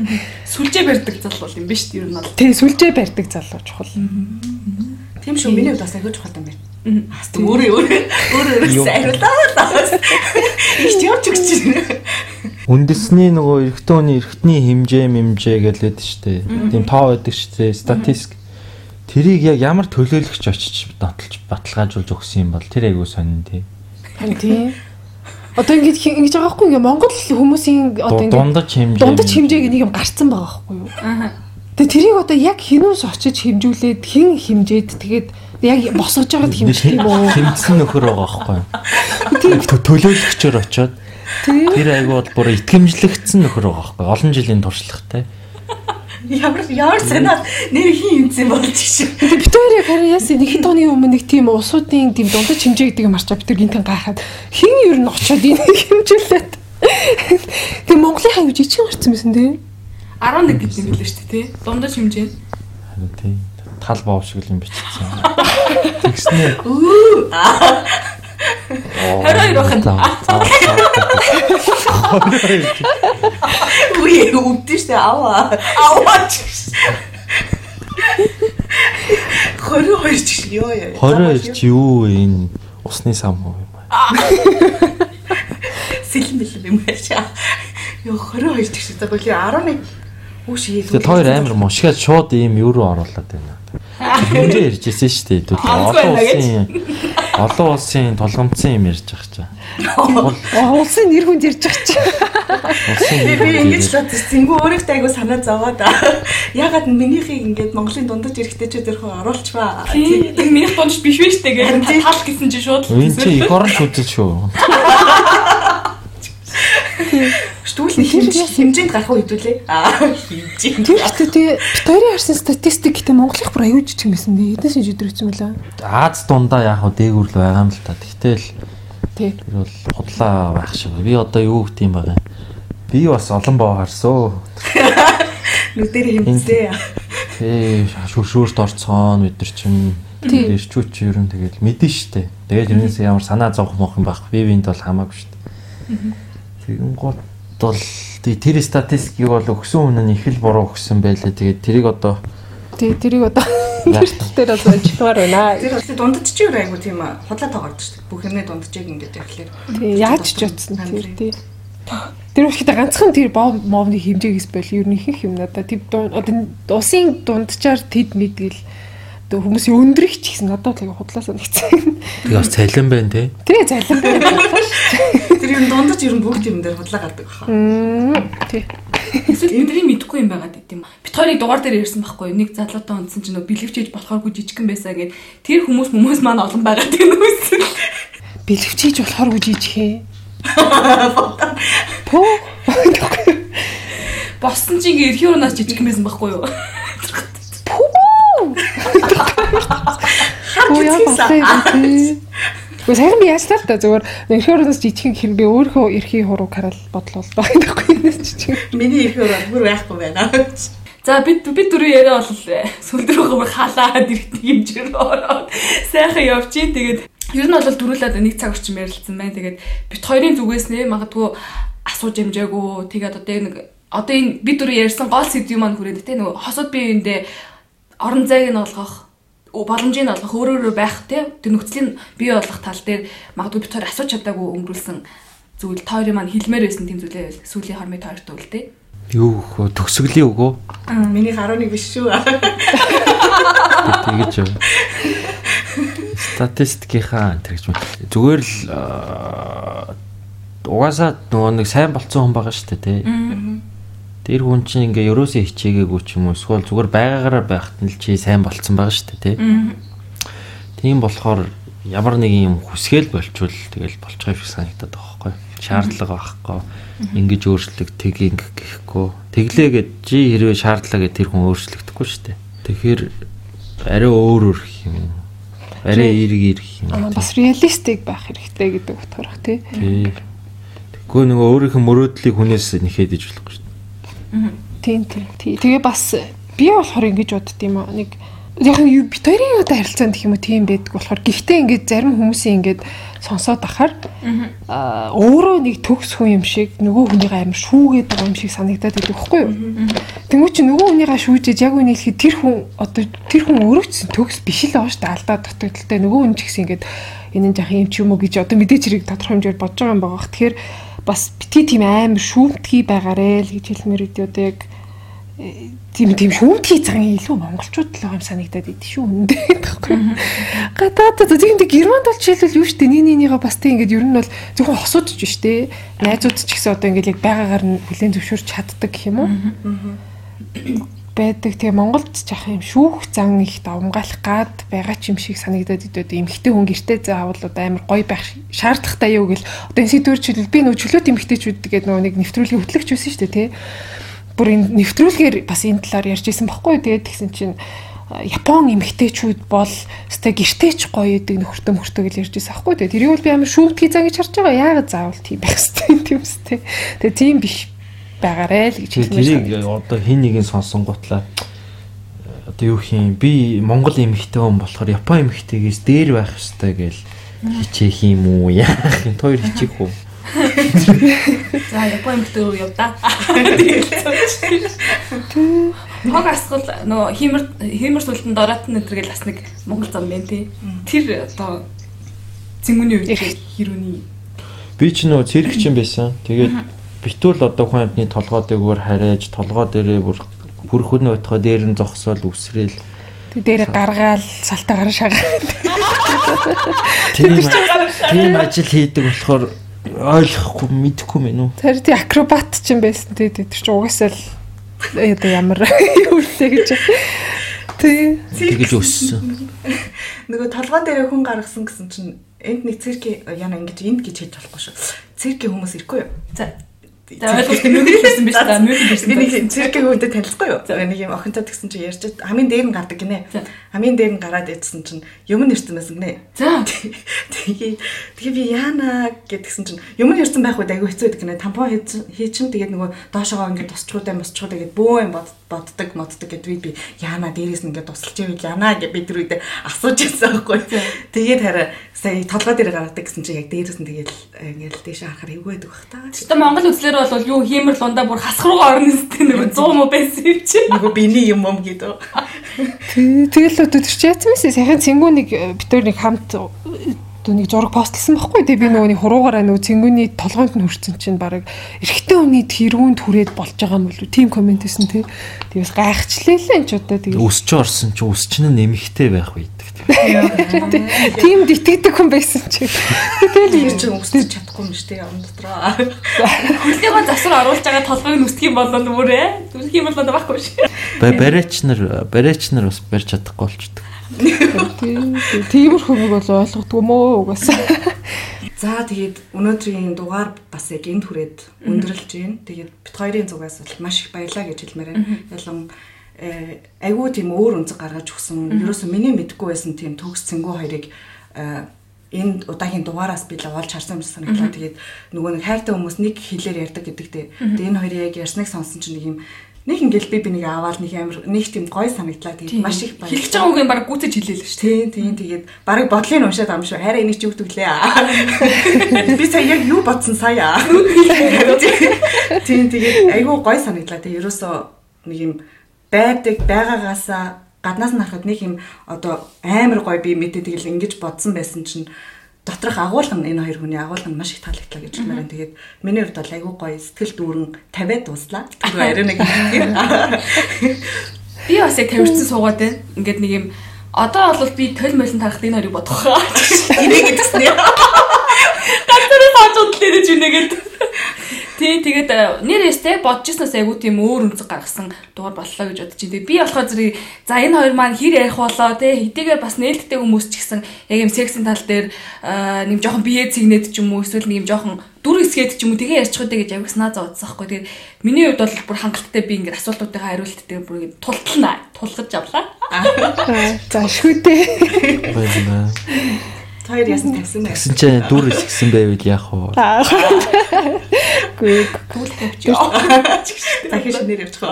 C: Сүлжээ барьдаг залуу юм биш үү? Ер нь бол.
D: Тий, сүлжээ барьдаг залуу чухал.
A: Тийм шүү миний хувьд бас аягүй чухал юм байна. Бас өөрөө өөрөө өөрөө
B: Юу?
A: өөрөө сайруулаад. Ихт явж өгч байна.
B: Үндэсний нөгөө эрэгтэй хүний эрэгтний хэмжээ мэмжээ гэлээд штэ. Тийм тоо байдаг штэ. Статистик. Тэрийг яг ямар төлөөлөгч очиж баталж баталгаажуулж өгсөн юм бол тэр айгуу сонин тий.
D: Харин тий. Одоо ингэж ингэж байгаа байхгүй ингээ Монгол хүмүүсийн одоо ингээ
B: Дундаж хэмжээ.
D: дундаж хэмжээг нэг юм гарцсан байгаа байхгүй юу?
C: Аа.
D: Тэгээ тэрийг одоо яг хинүүс очиж хэмжүүлээд хин хэмжээд тэгээд яг босгож байгаад хэмжих юм уу?
B: Хэмжсэн нөхөр байгаа байхгүй юу? Тийм төлөөлөгчөөр очоод
D: Тий.
B: Тэр айгуу бол бүр итгэмжлэгдсэн нөхөр байгаа байхгүй? Олон жилийн туршлагатай.
A: Ямар ямар санаа нэр хин юмцэн болж.
D: Тэгээ бид хоёр яг харин яасан нэг хэд оны өмнө нэг тийм усуудын тийм дундаж хэмжээ гэдэг юм арчаа бид тэр гинтэн гайхаад хин ер нь очоод энийг хэмжүүлээд Тэгээ Монголынхаа юу жижиг гарцсан байсан тий.
C: 11 гэдэг юм билээ шүү дээ тий. Дундаж хэмжээ.
B: Харин тий. Тал боов шиг л юм бичсэн. Тэгснээ.
A: Үу.
C: 22 бахад.
A: Үе өвдөн штэ аваа. Аваа ч. 22 ч ёо ёо.
B: 22 ч юу энэ усны сам уу юм аа.
A: сэлэн бэлэн юм аашаа. Ёо 22 ч гэсэн тэгэхээр 11 Үш хийх.
B: Тэгээд хоёр амар мушгаад шууд ийм юу руу оруулаад байна. Хэмжээ ярьжсэн шүү дээ. Олон улсын олон улсын тулгамдсан юм ярьж байгаа.
D: Аа, Улсын нэр хүнд ярьж байгаа.
B: Улсын
A: Би ингэж бодсон. Зингүү өөрийнхөө айгу санаа зовоод аа. Ягаад минийхийг ингэж Монголын дундаж эрэгтэйчүүд өрхөө оруулчваа.
C: Тийм. Тэр минийх дундж биш гэж
A: тий.
C: тал гэсэн чинь шууд л
B: Энд чи их орон шүтэл шүү.
A: Хэмжээ хэмжээнд гарах уу хэдүүлээ. Аа хэмжээнд.
D: Тэр ихтэй тий хоёрын харсан статистик гэдэг Монголынх бүр аюул жижиг байсан тий. Эднээс нь жидэрсэн мөлөө.
B: Аз дундаа яг хөө дээгүүр л байгаа юм л та. Тэгтэл
D: Тий.
B: тэр бол худлаа байх шиг. Би одоо юу гэх юм юм. Би бас олон боо харсоо.
A: Нүдээр хэмжээ.
B: Ээ шүршүүрт орцоон бид нар чинь
D: Тий.
B: ирчүүч ер нь тэгэл мэдэн штэ. Тэгээд тэрнээс ямар санаа зовх мох юм байх. Би биэнд бол хамаагүй штэ. Тэгэн гол бол тэр статистикийг бол өгсөн хүн нь их л буруу өгсөн байлээ. Тэгээд тэрийг одоо
D: Тий тэрийг одоо Тэр бас ажилламаар байна.
A: Тэр бас дундаж чи юу айгу тийм худлаа тоогорд шүү дээ. Бүх юмний дундажийг ингэж явахлаар.
D: Тий, яаж ч утсан тэр тий. Тэр үстэй ганцхан тэр мовны хэмжээгээс бол ер нь их юм надаа. Тэр одоо усын дунджаар тэд мэдгэл одоо хүмүүсийн өндрөх ч гэсэн надад л худлаа санагдсан.
B: Тэгээ бас цалин байна те.
D: Тий, цалин байна.
A: Тэр юм дундаж ер нь бүгд юм дээр худлаа гардаг баха.
D: Тий.
C: Эсвэл бидний мэдэхгүй юм байгаад гэдэм. Бит хоёрыг дугаар дээр ирсэн байхгүй юу? Нэг залуутай унтсан чинь нөө бэлэвчээж болохооргүй жижигхэн байсан гэд тэр хүмүүс хүмүүс маань олон байгаад тийм үсэн.
D: Бэлэвчээж болохооргүй жижигхэн. Пөө.
C: Боссон чи ингээ эрхийн уунаас жижигхэн байсан байхгүй юу?
D: Хөө яа болсон. Гэхдээ сайхан би яачлаа та зүгээр уунаас жижигхэн хэрэг би өөрөө эрхийн хурууг хараад бодлоо л байгаа байхгүй юу жижиг.
A: Миний эрхийн уруу бүр байхгүй байна.
C: За бид бид дөрөв яриа бол сүлд рүү гомор халаад ирэх хэмжээр ороод сайхан явчих. Тэгээд ер нь бол дөрүүлээд нэг цаг орчим ярилцсан байна. Тэгээд бит хоёрын зүгээс нэ магадгүй асууж амжаагүй. Тэгээд одоо нэг одоо энэ бид дөрөв ярьсан гол сэдв маань хүрээд те нөгөө хосод биеиндээ орон зайг нь олгох боломжийг нь олгох өөр өөр байх те тэр нөхцөлийн бий болгох тал дээр магадгүй бит хоёр асууж чадаагүй өнгөрүүлсэн зүйл тойрын маань хилмээр байсан тийм зүйлээ сүүлийн хормын тойртой үл те
B: Юу хөө төгсгөлийн өгөө.
A: Миний 11 биш шүү.
B: Тэгэж юм. Статистикийнхаа тэр гэж зүгээр л угаасаа нөгөө нэг сайн болцсон хүн байгаа шүү дээ тий. Тэр хүн чинь ингээ ерөөсөө хичээгээгүй ч юм уу? Эсвэл зүгээр байгаагаараа байхад нь л чи сайн болцсон байгаа шүү дээ тий. Тийм болохоор ямар нэг юм хүсгээл болчвол тэгэл болчихоо шиг санагдаад байгаа байхгүй шаардлага байхгүй. Ингэж өөрчлөлт тгийг гэхгүй. Тэглээгээд чи хэрвээ шаардлага гэж тэр хүн өөрчлөгдөхгүй шүү дээ. Тэгэхээр арай өөр өөр юм. Арай эерэг эерэг юм.
D: Бас реалистик байх хэрэгтэй гэдэг утгаар бах тий.
B: Тэгэхгүй нөгөө өөрийнх нь мөрөөдлийг хүнээс нэхэд иж болохгүй
D: тийм тийм тэгээ бас би болохоор ингэж бодд юм аа. Нэг яг нь бит хоёрын одоо харилцаанд гэх юм уу? Тийм байдаг болохоор гэхдээ ингээд зарим хүмүүсийн ингээд сонсоод ахаар аа өөрөө нэг төгс хүн юм шиг нөгөө хүнийг амар шүүгээд байгаа юм шиг санагдаад байдаг байхгүй юу. Тэнгүү чи нөгөө хүнийгаа шүүжээж яг үнийг хэлэхэд тэр хүн одоо тэр хүн өөрөө ч төгс биш л байгаа шүү дээ алдаа дутагдaltaй. Нөгөө хүн ч гэсэн ингээд энэ нь жах юм ч юм уу гэж одоо мэдээч хэрэг тодорхой хэмжээр бодож байгаа юм байгаа. Тэгэхээр бас бити тийм амар шүүмтгий байгаарэ л гэж хэлмээр үдээ одоо яг тийм тийм шүүмтгий цагийн илүү монголчууд л байгаа юм санагдаад идэв шүү үндэ байхгүй. Гадаад тийм тийм германд бол жишээлбэл юу штэ нэг нэгнийгаа бас тийм ингээд ер нь бол зөвхөн хосуудч биш те. Найзууд ч гэсэн одоо ингээд яг байгаагаар нь бүлээн зөвшөөрч чаддаг гэх юм уу? Байдаг. Тэгээ Монголд жах юм шүүх зан их давмгаалах гад байгаа ч юм шиг санагдаад идэв. Эмхтэй хүн гэртээ заавал амар гоё байх шаардлагатай юу гэл. Одоо энэ сэдвэр чөлөө би нөө чөлөөт эмхтэйчүүд гэдэг нөгөө нэг нэвтрүүлгийн хөтлөгч байсан шүү дээ тий бүр энэ нэвтрүүлгээр бас энэ талаар ярьж исэн баггүй тэгээд тэгсэн чинь Япон эмэгтэйчүүд бол өстэй гэртеч гоё идэг нөхөртөө мөртөө гэж ярьж байсан байхгүй тэгээд тэрийг бол би амар шүүмтгий зан гэж харж байгаа яагаад заавал тийм байх хэвтэй тийм үстэй тэгээд тийм биш байгаарэ л гэж
B: хэлмээр тэрийг одоо хин нэгэн сонсон гутлаа одоо юу хийм би Монгол эмэгтэй хүн болохоор Япон эмэгтэйгээс дээр байх хэвтэй гэж хичээх юм уу яах юм хоёр хичээх үү
C: За Япон эмэгтэй рүү явдаа. Хог асгал нөгөө хиймэр хиймэр сүлдэн дороод нэтргээл бас нэг Монгол зам байна тий. Тэр одоо зэнгүний үед хэрүүний
B: би ч нөгөө цэрэгч юм байсан. Тэгээд битүүл одоо хүн амтны толгой дээгүүр харяаж толгой дээрээ бүр бүр хүн өтгөө дээр нь зогсоол үсрээл
D: Тэг дээр гаргаал салтаа гараа шагаад.
B: Тийм ажил хийдэг болохоор ойлгохгүй мэдэхгүй мэн үү.
D: Тэр тий акробат ч юм байсан тий тэр чинь угаасаа л одоо ямар юу лээ гэж. Тий.
B: Тэгэж өссөн.
A: Нөгөө толгой дээр хүн гаргасан гэсэн чинь энд нэг цирк яна ингэж энд гэж хэлж болохгүй шүү. Циркийн хүмүүс ирэхгүй юу? За
C: За ойлгох мөнгө хэлсэн биш та мөнгө хэлсэн.
A: Би нэг циркийн хүнтэй танилцахгүй юу? Нэг юм охинтой тэгсэн чинь ярьж хамгийн дээр нь гардаг гинэ. Хамгийн дээр нь гараад идсэн чинь юм нэрсэн байсан гинэ.
C: За.
A: Тэгээ тэгээ би яана гэдгсэн чинь юм нэрсэн байх үед айгүй хэцүү гинэ. Тампон хийчин тэгээд нөгөө доошогоо ингээд тусчгуудаа мосчгуудаа гээд бөө юм бод боддог моддог гэд би яана дээрээс нь ингээд тусалж ивэл яана гэж бид түрүү дэ асууж байсан байхгүй. Тэгээд хараа сая толгой дээр гаргадаг гэсэн чинь яг дээрээс нь тэгээд ингээд дээш харахаар эвгүй байдаг бах та.
C: Гэтэ Монгол үзлэр бол юу хиймэр лундаа бүр хасах руугаа орно сте нэг 100 муу байсан юм чи.
A: Нөгөө биний юм юм гэдэг.
D: Тэгэл л өдөр чи яцсан мэсэ сайхан цэнгүүнийг битүүрийг хамт түүнийг зураг постлсан байхгүй тий би нөгөөний хуруугаараа нөгөө цэнгүүний толгойд нь хүрсэн чинь баг эрэгтэй хүний тэрүүнд хүрээд болж байгаа юм болов тийм комент хийсэн тий тэгээс гайхчлаа л энэ ч удаа тэгээ
B: Өсч орсон чи өсч нь нэмэгтэй байх үйдэг.
D: тийм итгэдэг хүн байсан чи
A: Тэр чинь өсөж чадахгүй юм шүү дээ явн дотроо.
C: Хөлнийгөө засвар оруулж байгаа толгойг нь үсгэх юм бол нүрээ. Үсгэх юм бол байхгүй шүү.
B: Барайч нар барайч нар бас барьж чадахгүй болчдөг.
D: Тиймэрхүү нэг бол ойлгохгүй мөө угаасаа
A: За тэгээд өнөөдрийн дугаар бас яг энд хүрээд өндөрлж байна. Тэгээд бит хоёрын зүгээс бол маш их баярлаа гэж хэлмээр байна. Ялан э, айгүй тийм өөр өнцөг гаргаж өгсөн. Ерөөсө миний мэдгүй байсан тийм төгс цэнгүү хоёрыг э, энэ удаагийн дугаараас би л олж харсан юм санагдлаа. Тэгээд нөгөө нэг хайртай хүмүүс нэг хэлээр ярьдаг гэдэгтэй. Тэгээд энэ хоёрыг яг ярьсныг сонсон чинь нэг юм нэг ингээл би бинийг аваад нэг амар нэг тийм гоё санагдлаа. Тэгээд маш их
C: Хэлж байгаа үг юм баг гүтэж хэлээ л шүү.
A: Тийм тийм тэгээд барыг бодлыг уншаад ам шүү. Хараа энийг ч өгдөг лээ. Би сая яг юу бодсон сая. Тийм тэгээд айгүй гой санагдлаа. Тэгээд ерөөсөө нэг юм байдаг байгаагаасаа гаднаас нь харахад нэг юм одоо амар гой би мэдээ тэгэл ингэж бодсон байсан чинь доторх агуулган энэ хоёр хүний агуулган маш их таалагдлаа гэж хэлмээр байна. Тэгээд миний хувьд бол айгүй гоё сэтгэл дүүрэн 50-аад дуслаа. Тэр арай нэг юм.
C: Би бас яг тавирцсан суугаад байна. Ингээд нэг юм одоо бол би төл молон тарахад энэ хоёрыг бодох.
A: Энийг юм.
C: Ганцаараа сууж удлаа гэж үнэгээд. Тий, тэгээд э, нэр эстэй бодож ирснээс айгу тийм өөр өнцөг гаргасан дугаар боллоо гэж бодож байна. Би болохоор зэрэг за энэ хоёр маань хэр ярих болоо те хэдийгээр бас нээлттэй хүмүүс ч гэсэн яг юм сексийн тал дээр э, нэм жоохон бие цэгнэд ч юм уу эсвэл нэм жоохон дүр хэсгээд ч юм уу тэгээ ярьчих үдэ гэж авиг санаа зовцсон байхгүй. Тэгээд миний хувьд бол бүр хангалттай би ингээд асуултуудаа хариулттай бүр ингээд тултална тулгаж авлаа.
D: за шүтээ
B: Баярлаа.
A: Хоёр ясан тавьсан байх.
B: Тэгсэн чинь дүр ихсэн байвал яах вэ?
D: гүй
C: Түл тавьчих.
A: Дахин шинээр явчих.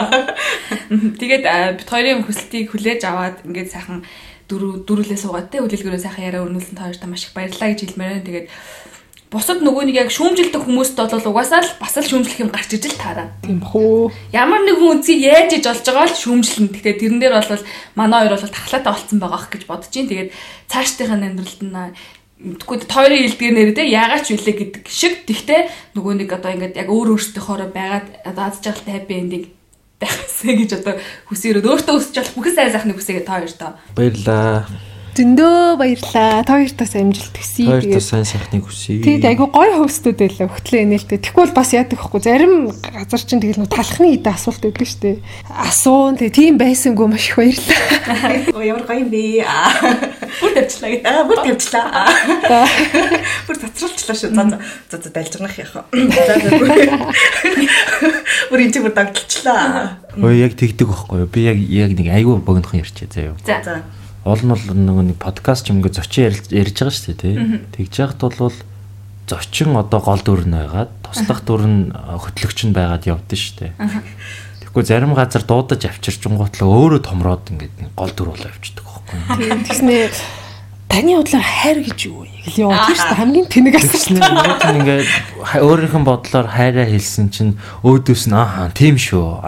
C: Тэгээд бит хоёрын хүсэлтийг хүлээж аваад ингээд сайхан дөрөв дөрүлээ суугаад те хүлээлгээрээ сайхан яриа өрнүүлсэн та хоёртаа маш их баярлалаа гэж хэлмээр байна. Тэгээд бусад нөгөө нэг яг шүүмжилдэг хүмүүст бол угаасаа л бас л шүүмжлэх юм гарч иж л таараа.
D: тийм хөө
C: Ямар нэгэн үнцийг яаж иж олж байгаа л шүүмжлэн. Гэхдээ тэрэн дээр бол манай хоёр бол тархлаатай болцсон байгаа ах гэж бодож чинь. Тэгээд цаашдынхаа амьдралд нь Тэгвэл тойрын илдгээр нэрээ те яагаад ч үлээ гэдэг шиг тэгтээ нөгөө нэг одоо ингээд яг өөр өөртөөхөөрөө байгаад одоо аз жаргалтай happy ending байхсэ гэж одоо хүсээрөө өөртөө өсч болох бүхэн сайн сайхны хүсээгээ тоо.
B: Баярлаа.
D: Зөндөө баярлаа та хоёртаас амжилт төсөй
B: Хоёртоо
D: тэгээд
B: сайн сайхныг хүсье.
D: Тэгээд айгу гоё хөвстүүд байлаа өгтлээ нээлттэй. Тэгвэл бас яадаг ихгүй зарим газар чинь тэгэл нөө талхны идэ асуулт өгдөг штэ. Асуун тэгээ тийм байсангүй маш их баярлаа.
A: Оо ямар гоё юм бэ?
C: Бүр тавьчлаа гэж.
A: Аа бүр тавьчлаа. Аа. Бүр цацралчлаа шүү. За за за далжгнах яах вэ? За за. Бүр энэ ч бүр дагдлчлаа.
B: Өө яг тэгдэг байхгүй юу? Би яг яг нэг айгүй богинохон ярьчээ заяа.
C: За.
A: За.
B: Ол нь бол нөгөө нэг подкаст юм ингээ зочин ярьж байгаа шүү дээ тий. Тэгж яхад бол зочин одоо гол дүр нь байгаад туслах дүр нь хөтлөгч нь байгаад явдсан шүү дээ. Тэгэхгүй зарим газар дуудаж авчирч гоотлоо өөрөө томроод ингээд гол дүр болоо явчихдаг байхгүй юу?
D: Тийм тэгснээ таны бодлоор хайр гэж юу вэ? Гэл яваад тийм шүү дээ хамгийн тэнэг асуулт.
B: Нь ингээд өөрийнх нь бодлоор хайраа хэлсэн чинь өөдөөс нь ааха тийм шүү.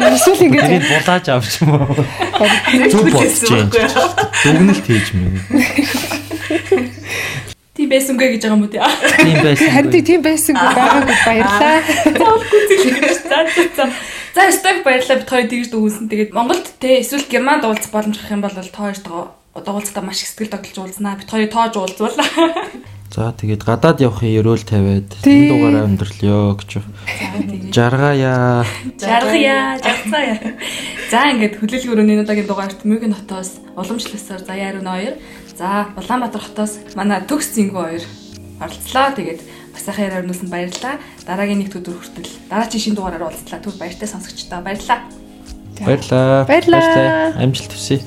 D: Эсвэл ингэж
B: Тэрийг булааж авч юм уу? Зүг бодож юм. Дүгнэлт хийж мэн.
C: Тий байсангүй гэж байгаа юм уу тий.
B: Тийм байсан.
D: харин тийм байсангүй байгаагүй баярлаа.
C: Заавалгүй зэлгэж за за за. За сток баярлалаа бит хоёр тэгж дүүсэн. Тэгээд Монголд те эсвэл Германд уулзах боломж гарах юм бол та хоёртоо одоо уулзалтаа маш их сэтгэл тогтолж уулзнаа. Бит хоёрыг тоож уулзвал.
B: За тэгээд гадаад явахын ерөөл тавиад энэ дугаараа өндөрлөё гэж. Жаргая.
C: Жаргая, жаргацгаая. За ингээд хүлээлгийн өрөөний удаагийн дугаарт Мөгийн хотоос уламжлалсаар Заяа Ариун хоёр. За Улаанбаатар хотоос манай Төгс Зингүү хоёр оролцлоо. Тэгээд бас сайхан яриа өрнүүлсэнд баярлалаа. Дараагийн нэг өдөр хүртэл дараагийн шинэ дугаараар уулзлаа. Түр баяртай сонсогчдоо баярлалаа.
B: Баярлаа.
D: Баярлаа.
B: Амжилт хүсье.